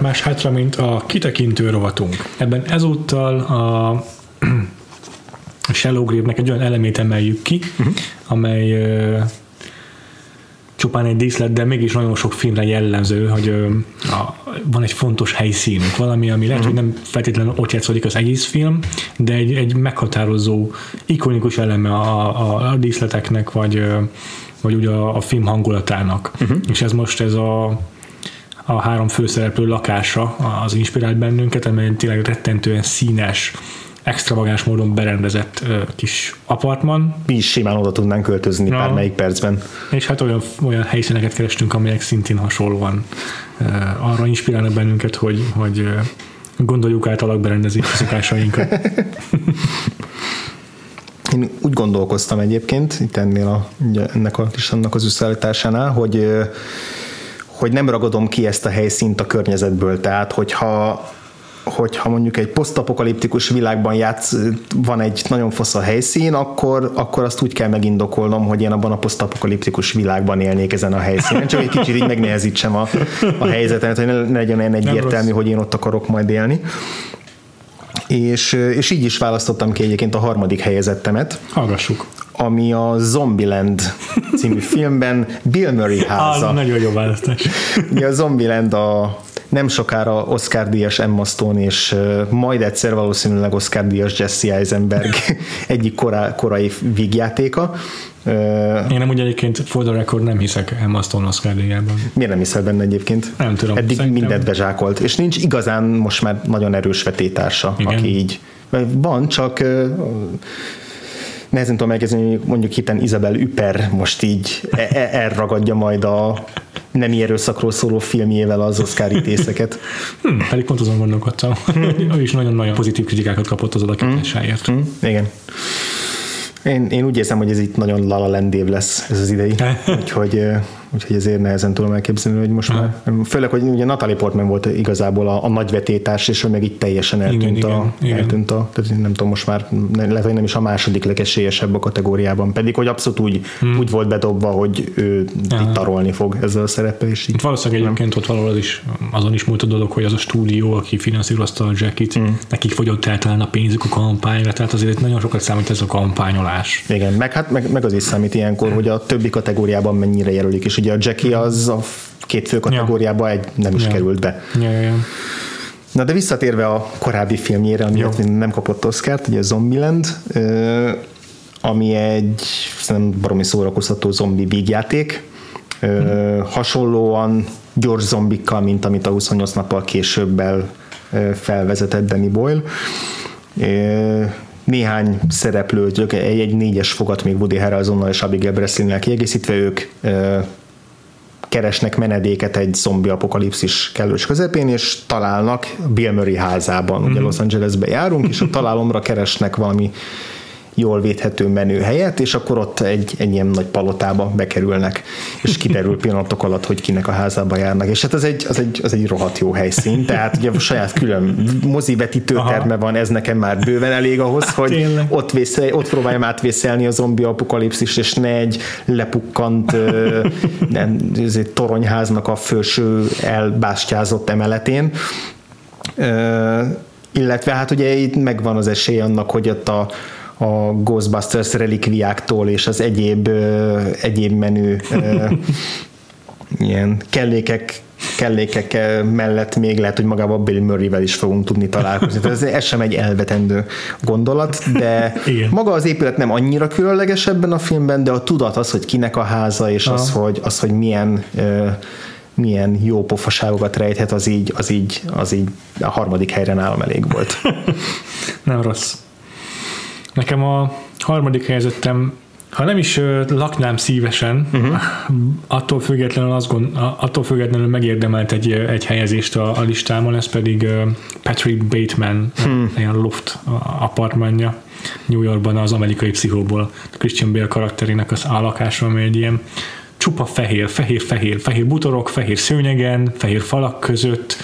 Maradt más hátra, mint a kitekintő rovatunk. Ebben ezúttal a Shallow Grave-nek egy olyan elemét emeljük ki, uh-huh. amely uh, csupán egy díszlet, de mégis nagyon sok filmre jellemző, hogy uh, a, van egy fontos helyszínünk, valami, ami lehet, uh-huh. hogy nem feltétlenül ott játszódik az egész film, de egy, egy meghatározó, ikonikus eleme a, a, a díszleteknek, vagy, uh, vagy ugye a, a film hangulatának. Uh-huh. És ez most ez a a három főszereplő lakása az inspirált bennünket, amely tényleg rettentően színes, extravagáns módon berendezett kis apartman. Mi is simán oda tudnánk költözni ja. melyik percben. És hát olyan, olyan helyszíneket kerestünk, amelyek szintén hasonlóan uh, arra inspirálnak bennünket, hogy, hogy gondoljuk át a lakberendezési szokásainkat. Én úgy gondolkoztam egyébként, itt ennél a, ennek a annak az összeállításánál, hogy hogy nem ragadom ki ezt a helyszínt a környezetből. Tehát, hogyha hogyha mondjuk egy posztapokaliptikus világban játsz, van egy nagyon fosz a helyszín, akkor, akkor azt úgy kell megindokolnom, hogy én abban a posztapokaliptikus világban élnék ezen a helyszínen, csak egy kicsit így megnehezítsem a, a helyzetet, hogy ne legyen olyan egyértelmű, hogy én ott akarok majd élni. És, és így is választottam ki egyébként a harmadik helyezettemet. Hallgassuk ami a Zombieland című filmben Bill Murray háza. Az nagyon jó választás. a Zombieland a nem sokára Oscar díjas Emma Stone és majd egyszer valószínűleg Oscar díjas Jesse Eisenberg egyik korá, korai vígjátéka. Én nem úgy egyébként for the record nem hiszek Emma Stone Oscar díjában. Miért nem hiszel benne egyébként? Nem tudom. Eddig szerintem... mindent bezsákolt, és nincs igazán most már nagyon erős vetétársa, Igen. aki így van, csak nehezen tudom elkezdeni, mondjuk hiten Isabel Üper most így e- e- elragadja majd a nem erőszakról szóló filmjével az Oscar ítészeket. Hmm, pedig pont azon gondolkodtam, hogy ő is nagyon-nagyon pozitív kritikákat kapott az alakításáért. Hmm, hmm, igen. Én, én úgy érzem, hogy ez itt nagyon lala lendév lesz ez az idei, úgyhogy úgyhogy ezért nehezen tudom elképzelni, hogy most már, főleg, hogy ugye Natalie Portman volt igazából a, a nagy vetétás, és hogy meg itt teljesen eltűnt, igen, a, igen, eltűnt a, tehát nem tudom, most már lehet, hogy nem is a második legesélyesebb a kategóriában, pedig hogy abszolút úgy, hmm. úgy volt bedobva, hogy ő Aha. itt tarolni fog ezzel a szereppel, és így. Valószínűleg nem. egyébként ott valahol az is, azon is múlt a dolog, hogy az a stúdió, aki finanszírozta a Jackit, hmm. nekik fogyott el talán a pénzük a kampányra, tehát azért nagyon sokat számít ez a kampányolás. Igen, meg, hát, meg, meg az is számít ilyenkor, hogy a többi kategóriában mennyire jelölik, és ugye a Jackie az a két fő kategóriába egy nem is ja. került be. Ja, ja, ja. Na de visszatérve a korábbi filmjére, ami nem kapott Oscárt, ugye Zombieland, ami egy nem baromi szórakoztató zombi vígjáték, hmm. hasonlóan gyors zombikkal, mint amit a 28 nappal későbbel felvezetett Danny Boyle. Néhány szereplő, egy, egy négyes fogat még Woody Harrelsonnal és Abigail Breslin-nel kiegészítve ők keresnek menedéket egy zombi apokalipszis kellős közepén, és találnak Bill Murray házában. Ugye mhm. Los Angelesbe járunk, és a találomra keresnek valami jól védhető menő helyet, és akkor ott egy, egy ilyen nagy palotába bekerülnek, és kiderül pillanatok alatt, hogy kinek a házába járnak. És hát az egy, az egy, az egy rohadt jó helyszín, tehát ugye a saját külön mozi vetítőterme van, ez nekem már bőven elég ahhoz, hogy ott, vésze, ott próbáljam átvészelni a zombi apokalipszis, és ne egy lepukkant nem, toronyháznak a felső elbástyázott emeletén, illetve hát ugye itt megvan az esély annak, hogy ott a, a Ghostbusters relikviáktól és az egyéb, egyéb menü ilyen kellékek kellékek mellett még lehet, hogy magában Bill Murray-vel is fogunk tudni találkozni. Tehát ez, ez sem egy elvetendő gondolat, de Igen. maga az épület nem annyira különleges ebben a filmben, de a tudat az, hogy kinek a háza, és az, hogy, az, hogy milyen milyen jó pofaságokat rejthet, az így, az így, az így a harmadik helyre nálam elég volt. nem rossz. Nekem a harmadik helyzetem, ha nem is laknám szívesen, uh-huh. attól, függetlenül azt gond, attól függetlenül megérdemelt egy, egy helyezést a, a listámon, ez pedig Patrick Bateman, hmm. ilyen loft apartmanja New Yorkban az amerikai pszichóból Christian Bale karakterének az állakása, ami egy ilyen csupa fehér, fehér, fehér, fehér butorok, fehér szőnyegen, fehér falak között,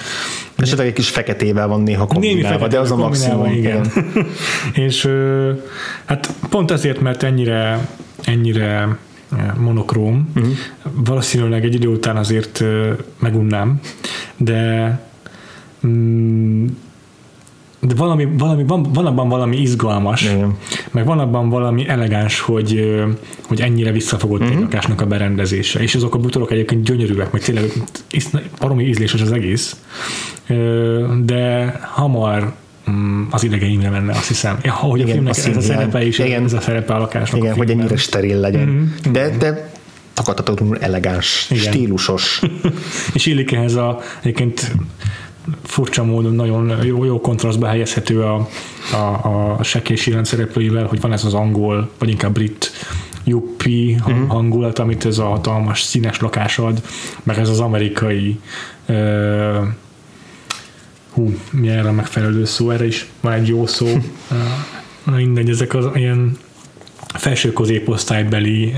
Esetleg egy kis feketével van néha kombinálva, de az a maximum. Igen. és hát pont ezért, mert ennyire, ennyire monokróm, uh-huh. valószínűleg egy idő után azért megunnám, de mm, de valami, valami van, van abban valami izgalmas, Igen. meg van abban valami elegáns, hogy, hogy ennyire visszafogott uh-huh. egy mhm. lakásnak a berendezése, és azok a bútorok egyébként gyönyörűek, meg tényleg baromi ízléses az egész, de hamar mm, az idegeimre menne, azt hiszem. Ja, hogy igen, a filmnek ez a szerepe is, igen. ez a szerepe a lakásnak Igen, a hogy ennyire steril legyen. Mm-hmm. De, de takatatatlanul elegáns, Igen. stílusos. és illik ehhez a egyébként furcsa módon nagyon jó, jó kontrasztba helyezhető a, a, a Seké szereplőivel, hogy van ez az angol, vagy inkább brit juppi uh-huh. hangulat, amit ez a hatalmas színes lakás ad, meg ez az amerikai uh, hú, mi erre a megfelelő szó, erre is van egy jó szó, uh, mindegy, ezek az ilyen felső középosztálybeli,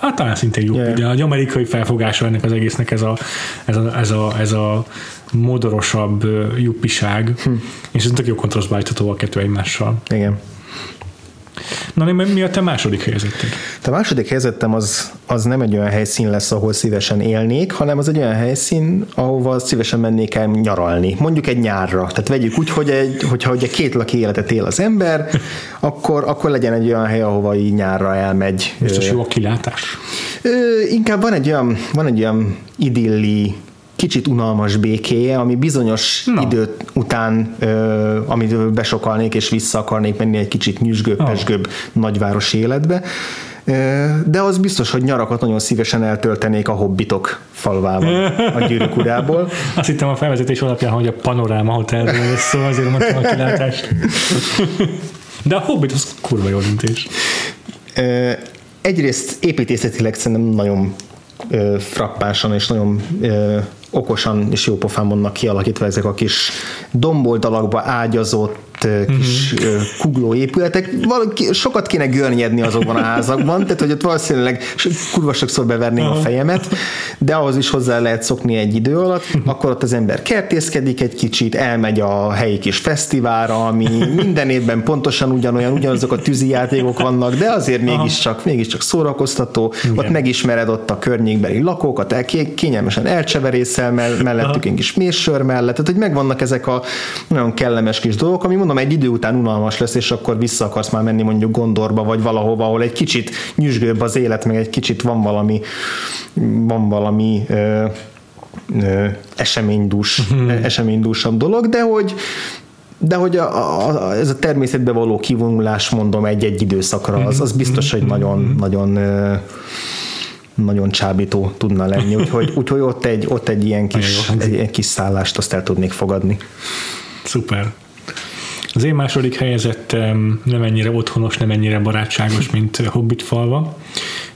hát talán szintén jó, yeah. de az amerikai felfogása ennek az egésznek ez a, ez a, ez a, ez a modorosabb juppiság, hm. és ez tök jó kontrasztba a kettő egymással. Igen. Na, mi a te második helyzeted? A második helyzetem az, az nem egy olyan helyszín lesz, ahol szívesen élnék, hanem az egy olyan helyszín, ahova szívesen mennék el nyaralni. Mondjuk egy nyárra. Tehát vegyük úgy, hogy egy, hogyha ugye két laki életet él az ember, akkor, akkor legyen egy olyan hely, ahova így nyárra elmegy. Biztos jó a kilátás? Ö, inkább van egy olyan, van egy olyan idilli kicsit unalmas békéje, ami bizonyos no. idő után, ö, amit besokalnék és vissza akarnék menni egy kicsit nyüzsgőbb, oh. pesgőbb nagyvárosi életbe. De az biztos, hogy nyarakat nagyon szívesen eltöltenék a hobbitok falvában, a gyűrűk urából. Azt hittem a felvezetés alapján, hogy a panoráma hotelről lesz szó, azért mondtam a kilátást. De a hobbit az kurva jó döntés. Egyrészt építészetileg szerintem nagyon frappásan és nagyon okosan és jópofán kialakítva ezek a kis domboldalakba ágyazott kis mm-hmm. kugló épületek. Valaki, sokat kéne görnyedni azokban a házakban, tehát hogy ott valószínűleg kurva sokszor beverném a fejemet, de ahhoz is hozzá lehet szokni egy idő alatt, akkor ott az ember kertészkedik egy kicsit, elmegy a helyi kis fesztiválra, ami minden évben pontosan ugyanolyan, ugyanazok a tűzijátékok vannak, de azért mégiscsak, mégiscsak szórakoztató, Igen. ott megismered ott a környékbeli lakókat, el, kényelmesen elcseverészel mellettük egy kis mérsör mellett, tehát hogy megvannak ezek a nagyon kellemes kis dolgok, ami mondom, mondom, egy idő után unalmas lesz, és akkor vissza akarsz már menni mondjuk Gondorba, vagy valahova, ahol egy kicsit nyüzsgőbb az élet, meg egy kicsit van valami, van valami ö, ö, eseménydús, hmm. eseménydúsabb dolog, de hogy de hogy a, a, a, ez a természetbe való kivonulás, mondom, egy-egy időszakra, az, az biztos, hogy nagyon, hmm. nagyon nagyon csábító tudna lenni, úgyhogy, úgyhogy ott, egy, ott egy ilyen kis, egy, egy kis szállást azt el tudnék fogadni. Szuper. Az én második helyezettem nem ennyire otthonos, nem ennyire barátságos, mint Hobbit falva.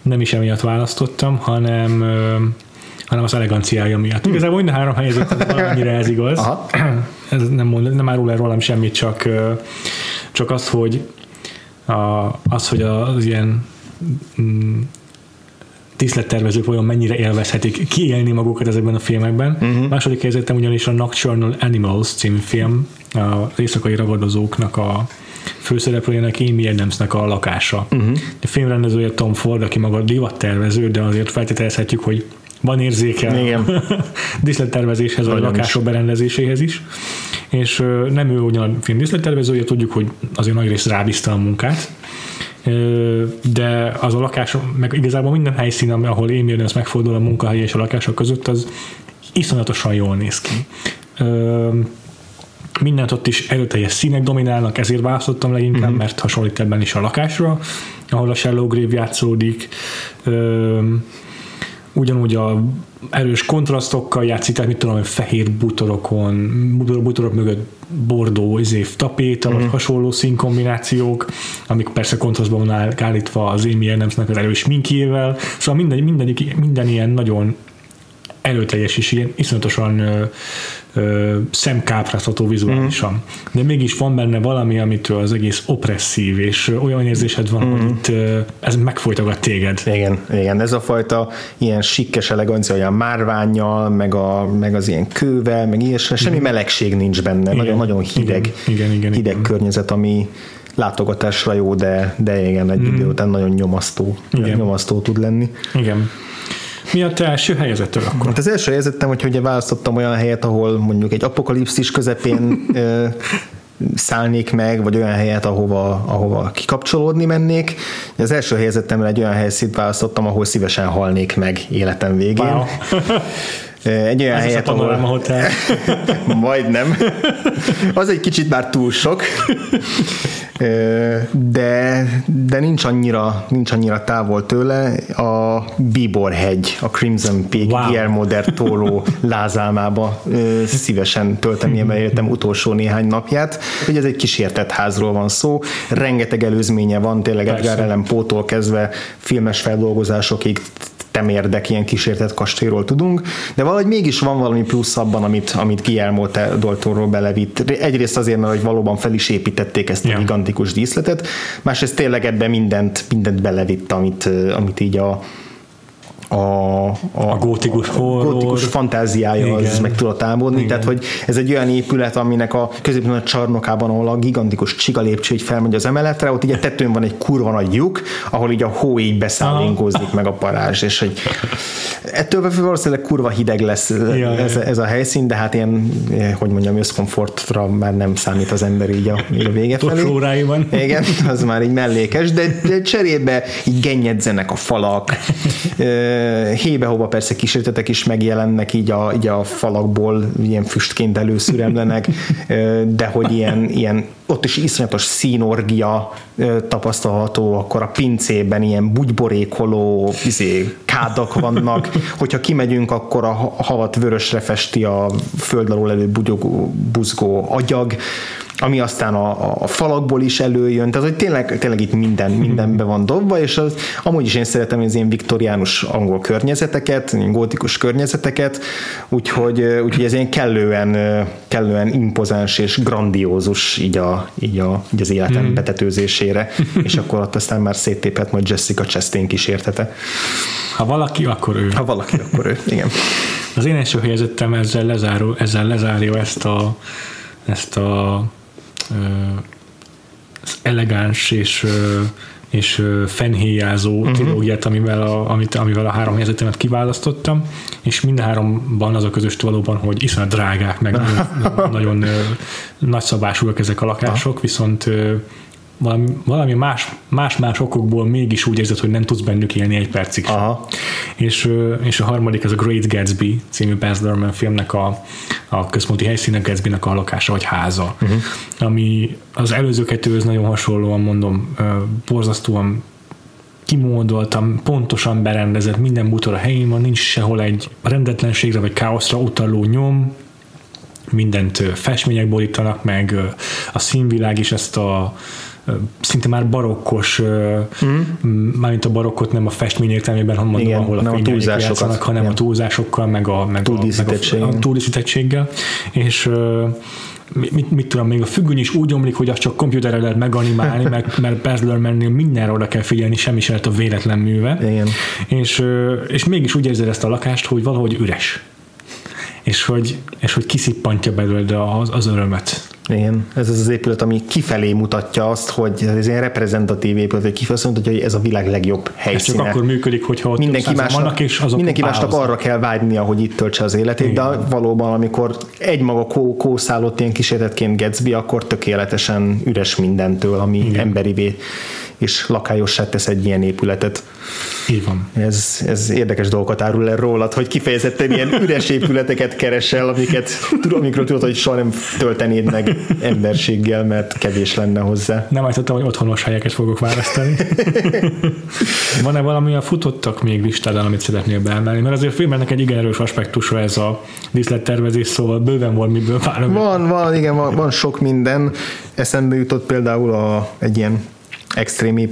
Nem is emiatt választottam, hanem hanem az eleganciája miatt. Hmm. Igazából minden három helyzet valamennyire ez igaz. Aha. Ez nem, mond, nem árul el rólam semmit, csak, csak az, hogy a, az, hogy az ilyen díszlettervezők vajon mennyire élvezhetik kiélni magukat ezekben a filmekben. Uh-huh. Második helyzetem ugyanis a Nocturnal Animals című film, az éjszakai ragadozóknak a főszereplőjének Amy Adamsnek a lakása. Uh-huh. A filmrendezője Tom Ford, aki maga divattervező, de azért feltételezhetjük, hogy van érzéke Igen. díszlettervezéshez, vagy lakások berendezéséhez is. És nem ő ugyan a film díszlettervezője, tudjuk, hogy azért nagy rész rábízta a munkát, de az a lakás, meg igazából minden helyszín, ahol Amy Adams megfordul a munkahely és a lakások között, az iszonyatosan jól néz ki mindent ott is erőteljes színek dominálnak, ezért választottam leginkább, uh-huh. mert hasonlít ebben is a lakásra, ahol a Shallow Grave játszódik. Ugyanúgy a erős kontrasztokkal játszik, tehát mit tudom, fehér butorokon, butorok mögött bordó izév tapéta, uh-huh. hasonló színkombinációk, amik persze kontrasztban van állítva az Amy Adamsnek az erős minkjével, szóval minden, minden, minden ilyen nagyon erőteljes és ilyen iszonyatosan ö, szemkápráztató vizuálisan. Mm. De mégis van benne valami, amitől az egész opresszív, és olyan érzésed van, mm. hogy itt ö, ez megfolytogat téged. Igen, igen, ez a fajta ilyen sikkes elegancia, olyan márványjal, meg, a, meg az ilyen kővel, meg ilyesmi, semmi melegség nincs benne, nagyon-nagyon hideg, igen, igen, igen, hideg igen. környezet, ami látogatásra jó, de, de igen, egy mm. idő után nagyon nyomasztó, igen. nyomasztó tud lenni. Igen. Mi a te első helyezettel akkor? Hát az első helyezettem, hogy ugye választottam olyan helyet, ahol mondjuk egy apokalipszis közepén szállnék meg, vagy olyan helyet, ahova, ahova kikapcsolódni mennék. Az első helyezettemre egy olyan helyszínt választottam, ahol szívesen halnék meg életem végén. Wow. Egy olyan Ez helyet, ahol... Hotel. Majdnem. Az egy kicsit már túl sok. De, de nincs, annyira, nincs annyira távol tőle a Bíbor hegy, a Crimson Peak, wow. Guillermo del Toro lázálmába szívesen töltem ilyen életem utolsó néhány napját. Ugye ez egy kísértett házról van szó, rengeteg előzménye van, tényleg Edgar Allan Poe-tól kezdve filmes feldolgozásokig temérdek, ilyen kísértett kastélyról tudunk, de valahogy mégis van valami plusz abban, amit, amit Guillermo Doltorról belevitt. Egyrészt azért, mert hogy valóban fel is építették ezt a yeah. gigantikus díszletet, másrészt tényleg ebben mindent, mindent belevitt, amit, amit így a, a, a, a gótikus horror. A gótikus fantáziája Igen. az meg tudott Igen. tehát hogy ez egy olyan épület, aminek a középen a csarnokában, ahol a gigantikus csiga lépcső így felmegy az emeletre, ott így a tetőn van egy kurva nagy lyuk, ahol így a hó így beszállingózik meg a parázs, és hogy ettől valószínűleg kurva hideg lesz ja, ez, ez, a helyszín, de hát ilyen, hogy mondjam, összkomfortra már nem számít az ember így a, így a vége felé. van. Igen, az már így mellékes, de, de cserébe így gennyedzenek a falak, hébe-hóba persze kísértetek is megjelennek így a, így a falakból, ilyen füstként előszüremlenek, de hogy ilyen, ilyen ott is iszonyatos színorgia tapasztalható, akkor a pincében ilyen bugyborékoló izé, kádak vannak, hogyha kimegyünk, akkor a havat vörösre festi a föld alól elő bugyogó, buzgó agyag, ami aztán a, a falakból is előjön, tehát hogy tényleg, tényleg itt minden, mindenbe van dobva, és az, amúgy is én szeretem az ilyen viktoriánus angol környezeteket, gótikus környezeteket, úgyhogy, úgyhogy ez ilyen kellően, kellően impozáns és grandiózus így, a, így, a, így az életem hmm. betetőzésére, és akkor ott aztán már széttépett majd Jessica Chastain kísértete. Ha valaki, akkor ő. Ha valaki, akkor ő, igen. Az én első helyezettem ezzel, lezáró, ezzel lezárja ezt a, ezt a az elegáns és és fenhéjázó uh-huh. trilógiát, amivel a, amit, amivel a három helyzetemet kiválasztottam, és mind háromban az a közös valóban, hogy iszonyat drágák, meg nagyon, nagyon nagyszabásúak ezek a lakások, viszont valami, valami más, más-más okokból mégis úgy érzed, hogy nem tudsz bennük élni egy percig. Aha. És, és a harmadik az a Great Gatsby című Baz Luhrmann filmnek a, a központi helyszínen Gatsby-nek a lakása vagy háza, uh-huh. ami az előző kettőhöz nagyon hasonlóan mondom, borzasztóan kimódoltam, pontosan berendezett, minden bútor a helyén van, nincs sehol egy rendetlenségre vagy káoszra utaló nyom, mindent festmények borítanak meg, a színvilág is ezt a szinte már barokkos, mm. mármint a barokkot nem a festmény értelmében, hanem mondom, Igen, ahol a, a túlzásokat, hanem Igen. a túlzásokkal, meg a, meg a, meg a, a túldíszítettséggel, és mit, mit tudom, még a függöny is úgy omlik, hogy azt csak kompjúterrel lehet meganimálni, mert, mert Luhrmannnél mindenre oda kell figyelni, semmi sem a véletlen műve. Igen. És, és mégis úgy érzed ezt a lakást, hogy valahogy üres. És hogy, és hogy kiszippantja belőle az, az örömet. Igen, ez az az épület, ami kifelé mutatja azt, hogy ez egy reprezentatív épület, hogy kifelé azt mutatja, hogy ez a világ legjobb helyszíne. Ez csak akkor működik, hogyha ott mindenki másnak, vannak, és azok mindenki másnak arra kell vágynia, hogy itt töltse az életét, Igen. de valóban, amikor egymaga kó, kószálott ilyen kísérletként Gatsby, akkor tökéletesen üres mindentől, ami Igen. emberivé és lakályossá tesz egy ilyen épületet. Így van. Ez, ez érdekes dolgokat árul el rólad, hogy kifejezetten ilyen üres épületeket keresel, amiket amikről tudod, hogy soha nem töltenéd meg emberséggel, mert kevés lenne hozzá. Nem állítottam, hogy otthonos helyeket fogok választani. Van-e valami a futottak még listádon, amit szeretnél beemelni? Mert azért a filmnek egy igen erős aspektusa ez a díszlettervezés, szóval bőven van miből várom. Van, van, igen, van, van sok minden. Eszembe jutott például a, egy ilyen extrém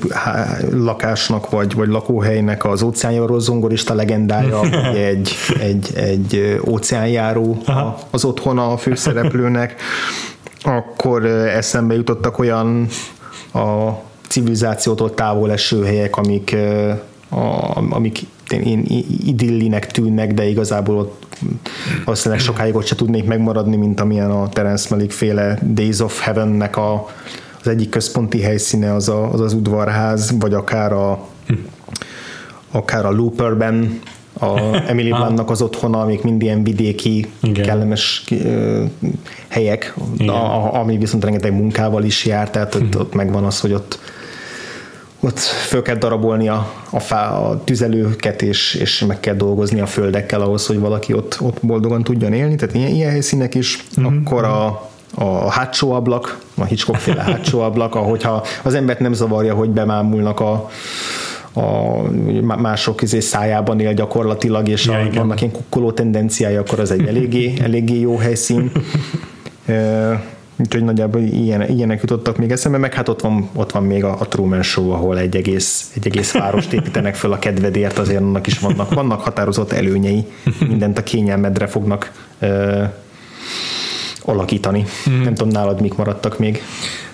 lakásnak vagy, vagy lakóhelynek az óceánjáró zongorista legendája, vagy egy, egy, egy óceánjáró Aha. az otthona a főszereplőnek, akkor eszembe jutottak olyan a civilizációtól távol eső helyek, amik, a, amik én idillinek tűnnek, de igazából ott valószínűleg sokáig ott se tudnék megmaradni, mint amilyen a Terence Malick féle Days of Heaven-nek a az egyik központi helyszíne az a, az, az udvarház, vagy akár a, akár a Looperben a Emily Bluntnak az otthona, amik mind ilyen vidéki, Igen. kellemes uh, helyek, a, ami viszont rengeteg munkával is jár, tehát ott, mhm. ott megvan az, hogy ott ott föl kell darabolni a, a, fá, a tüzelőket, és, és meg kell dolgozni a földekkel ahhoz, hogy valaki ott, ott boldogan tudjon élni, tehát ilyen, ilyen helyszínek is, mm-hmm. akkor a, a hátsó ablak, a Hitchcock féle hátsó ablak, ahogyha az embert nem zavarja, hogy bemámulnak a, a mások izé szájában él gyakorlatilag, és ja, a, vannak ilyen kukkoló tendenciája, akkor az egy eléggé, eléggé jó helyszín. Úgyhogy nagyjából ilyen, ilyenek jutottak még eszembe, meg hát ott van, ott van még a, a Truman Show, ahol egy egész, egy egész várost építenek föl a kedvedért, azért annak is vannak, vannak határozott előnyei, mindent a kényelmedre fognak ö, alakítani. Mm. Nem tudom, nálad mik maradtak még.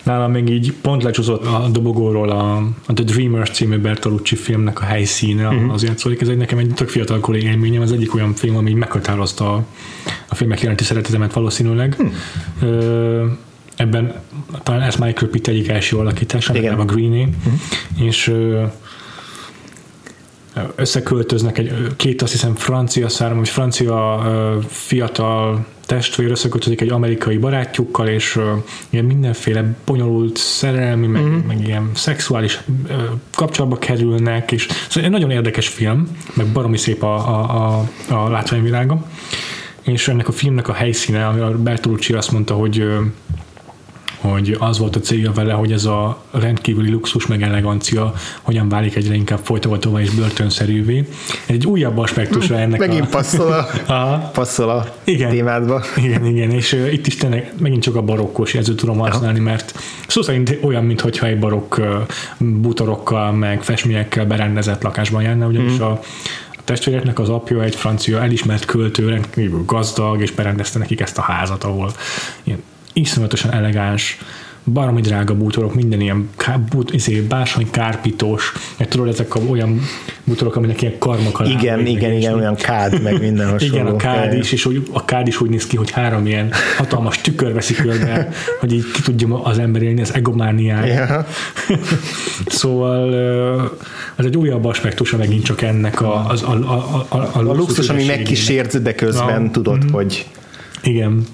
Nálam még így pont lecsúszott a dobogóról a, a The Dreamers című Bertolucci filmnek a helyszíne, uh-huh. azért szólik. Ez egy nekem egy tök fiatalkori élményem, az egyik olyan film, ami meghatározta a, a filmek jelenti szeretetemet valószínűleg. Hmm. Ö, ebben talán ez Michael Pitt egyik első alakítása, Igen. a Greenie, uh-huh. és ö, összeköltöznek egy két azt hiszem francia szárom, vagy francia fiatal testvér összeköltözik egy amerikai barátjukkal, és uh, ilyen mindenféle bonyolult szerelmi, meg, uh-huh. meg ilyen szexuális uh, kapcsolatba kerülnek, és szóval egy nagyon érdekes film, meg baromi szép a, a, a, a látványvilága, és ennek a filmnek a helyszíne, ami a Bertolucci azt mondta, hogy uh, hogy az volt a célja vele, hogy ez a rendkívüli luxus meg elegancia hogyan válik egyre inkább folytogatóvá és börtönszerűvé. Egy újabb aspektusra ennek Megint a... passzol a, a, passzol a igen, témádba. Igen, igen, és uh, itt is tényleg megint csak a barokkos jelzőt tudom használni, Aha. mert szó szerint olyan, mintha egy barokk uh, bútorokkal meg festményekkel berendezett lakásban járna, ugyanis mm. a a testvéreknek az apja egy francia elismert költő, rendkívül gazdag, és berendezte nekik ezt a házat, ahol ilyen iszonyatosan elegáns, baromi drága bútorok, minden ilyen ká, bút, izé, bársony kárpitós, meg tudod, ezek a, olyan bútorok, aminek ilyen karmak alá. Igen, meg, igen, igen, olyan kád, meg minden hasonló. Igen, a kád is, és úgy, a kád is úgy néz ki, hogy három ilyen hatalmas tükör veszik körbe, hogy így ki tudja az ember élni az egomániáját. Yeah. szóval ez egy újabb aspektusa megint csak ennek a, az, a, a, a, a, a, luxus, ami megkísért, de közben no. tudod, mm-hmm. hogy igen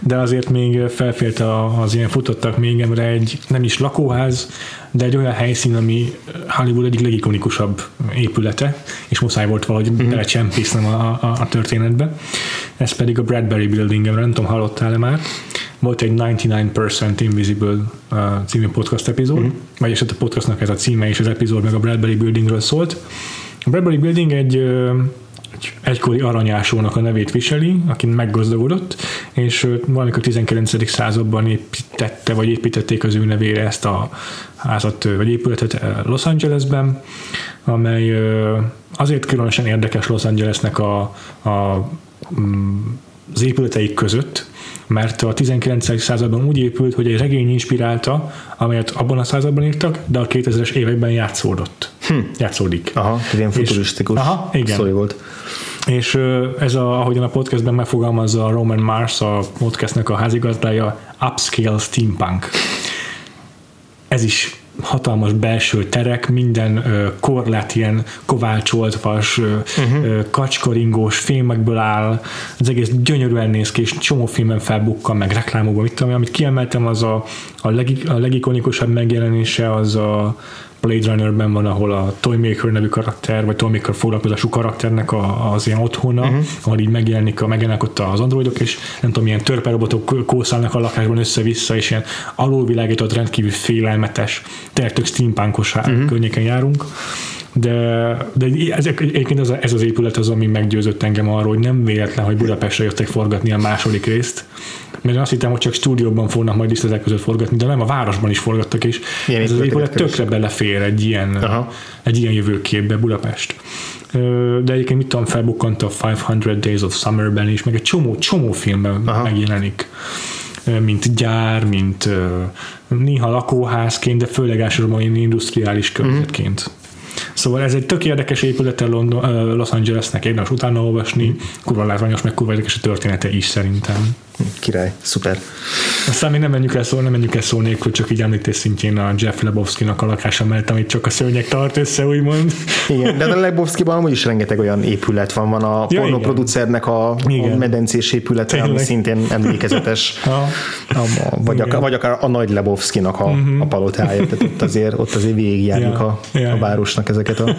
de azért még felfért az ilyen futottak még emre egy nem is lakóház, de egy olyan helyszín, ami Hollywood egyik legikonikusabb épülete, és muszáj volt valahogy mm-hmm. belecsempésznem a, a, a történetbe. Ez pedig a Bradbury Building, nem tudom, hallottál-e már? Volt egy 99% Invisible uh, című podcast epizód, mm-hmm. vagyis hát a podcastnak ez a címe, és az epizód meg a Bradbury Buildingről szólt. A Bradbury Building egy egy egykori aranyásónak a nevét viseli, aki meggazdagodott, és valamikor 19. században építette, vagy építették az ő nevére ezt a házat, vagy épületet Los Angelesben, amely azért különösen érdekes Los Angelesnek a, a mm, az épületeik között, mert a 19. században úgy épült, hogy egy regény inspirálta, amelyet abban a században írtak, de a 2000-es években játszódott. Hm. Játszódik. Aha, ilyen futurisztikus aha, igen. volt. És ez, a, ahogyan a podcastben megfogalmazza a Roman Mars, a podcastnek a házigazdája, upscale steampunk. Ez is hatalmas belső terek, minden uh, korlát ilyen kovácsolt vas, uh, uh-huh. kacskaringós filmekből áll, az egész gyönyörűen néz ki, és csomó filmen felbukkan, meg reklámokban, mit tudom, amit kiemeltem, az a, a, leg, a legikonikusabb megjelenése az a Blade Runnerben van, ahol a Toymaker nevű karakter, vagy Toymaker foglalkozású karakternek a, az ilyen otthona, uh-huh. ahol így megjelenik, a, megjelenik ott az androidok, és nem tudom, ilyen törperobotok kószálnak a lakásban össze-vissza, és ilyen alulvilágított, rendkívül félelmetes, tényleg tök steampunkos uh-huh. környéken járunk de, de ezek, egyébként ez, ez az épület az, ami meggyőzött engem arról, hogy nem véletlen, hogy Budapestre jöttek forgatni a második részt, mert azt hittem, hogy csak stúdióban fognak majd ezek között forgatni, de nem, a városban is forgattak, és Ilyen ez az épület tökre belefér egy ilyen, Aha. egy ilyen jövőképbe Budapest. De egyébként mit tudom, felbukkant a 500 Days of Summer-ben is, meg egy csomó, csomó filmben Aha. megjelenik mint gyár, mint néha lakóházként, de főleg elsősorban industriális környezetként. Mm. Szóval ez egy tök érdekes épülete London, Los Angelesnek, érdemes utána olvasni, kurva látványos, meg kurva érdekes a története is szerintem. Király, szuper. Aztán még nem menjünk el szó, nem menjünk el szó nélkül, csak így említés szintjén a Jeff Lebowski-nak a lakása mellett, amit csak a szőnyeg tart össze, úgymond. Igen, de a Lebowski-ban amúgy is rengeteg olyan épület van. Van a ja, pornoproducernek a, a medencés épülete, Tényleg. ami szintén emlékezetes. ha, a, vagy, akár, vagy akár a nagy Lebowski-nak a, uh-huh. a palotája. Tehát ott azért, ott azért végigjárjuk ja, a, ja, a városnak ezeket a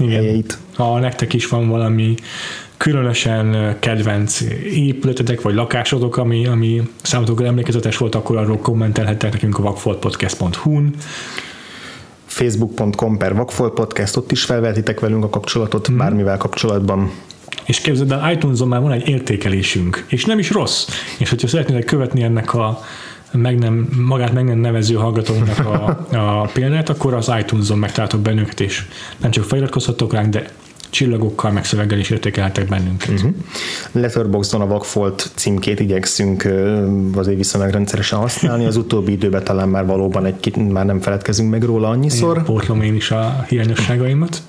Igen. helyeit. Ha nektek is van valami különösen kedvenc épületetek vagy lakásotok, ami, ami számotokra emlékezetes volt, akkor arról kommentelhettek nekünk a vakfoltpodcast.hu-n facebook.com per Vakfolt Podcast, ott is felvetitek velünk a kapcsolatot, mm. bármivel kapcsolatban. És képzeld el, iTunes-on már van egy értékelésünk, és nem is rossz. És hogyha szeretnétek követni ennek a meg nem, magát meg nem nevező hallgatónak a, a példát, akkor az iTunes-on megtaláltok bennünket, és nem csak feliratkozhatok ránk, de csillagokkal, meg szöveggel is értékeltek bennünket. Uh-huh. Letterboxdon a Vagfolt címkét igyekszünk azért viszonylag rendszeresen használni, az utóbbi időben talán már valóban egy már nem feledkezünk meg róla annyiszor. Én pótlom én is a hiányosságaimat.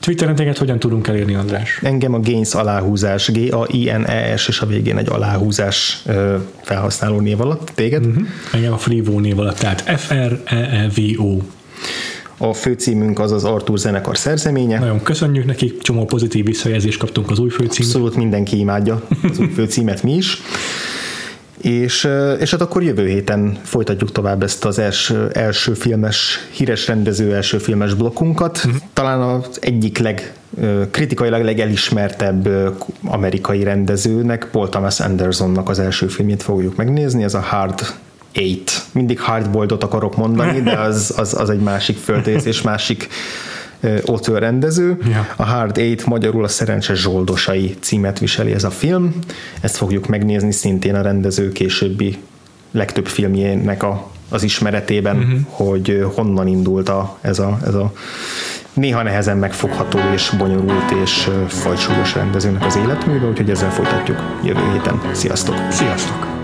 Twitteren téged hogyan tudunk elérni, András? Engem a Gains aláhúzás, G-A-I-N-E-S, és a végén egy aláhúzás felhasználó név alatt. Téged? Uh-huh. Engem a Freevo név alatt, tehát F-R-E-E-V-O. A főcímünk az az Artur zenekar szerzeménye. Nagyon köszönjük nekik, csomó pozitív visszajelzést kaptunk az új főcímre. Abszolút mindenki imádja az új főcímet, mi is. És, és hát akkor jövő héten folytatjuk tovább ezt az első, első filmes, híres rendező első filmes blokkunkat. Uh-huh. Talán az egyik leg kritikailag legelismertebb amerikai rendezőnek, Paul Thomas Andersonnak az első filmjét fogjuk megnézni, ez a Hard Eight. Mindig hardboldot akarok mondani, de az, az, az egy másik földrész és másik author rendező. Ja. A Hard Eight magyarul a Szerencse Zsoldosai címet viseli ez a film. Ezt fogjuk megnézni szintén a rendező későbbi legtöbb filmjének a, az ismeretében, uh-huh. hogy honnan indult a, ez, a, ez a néha nehezen megfogható és bonyolult és fajsúlyos rendezőnek az életműve, úgyhogy ezzel folytatjuk jövő héten. Sziasztok! Sziasztok!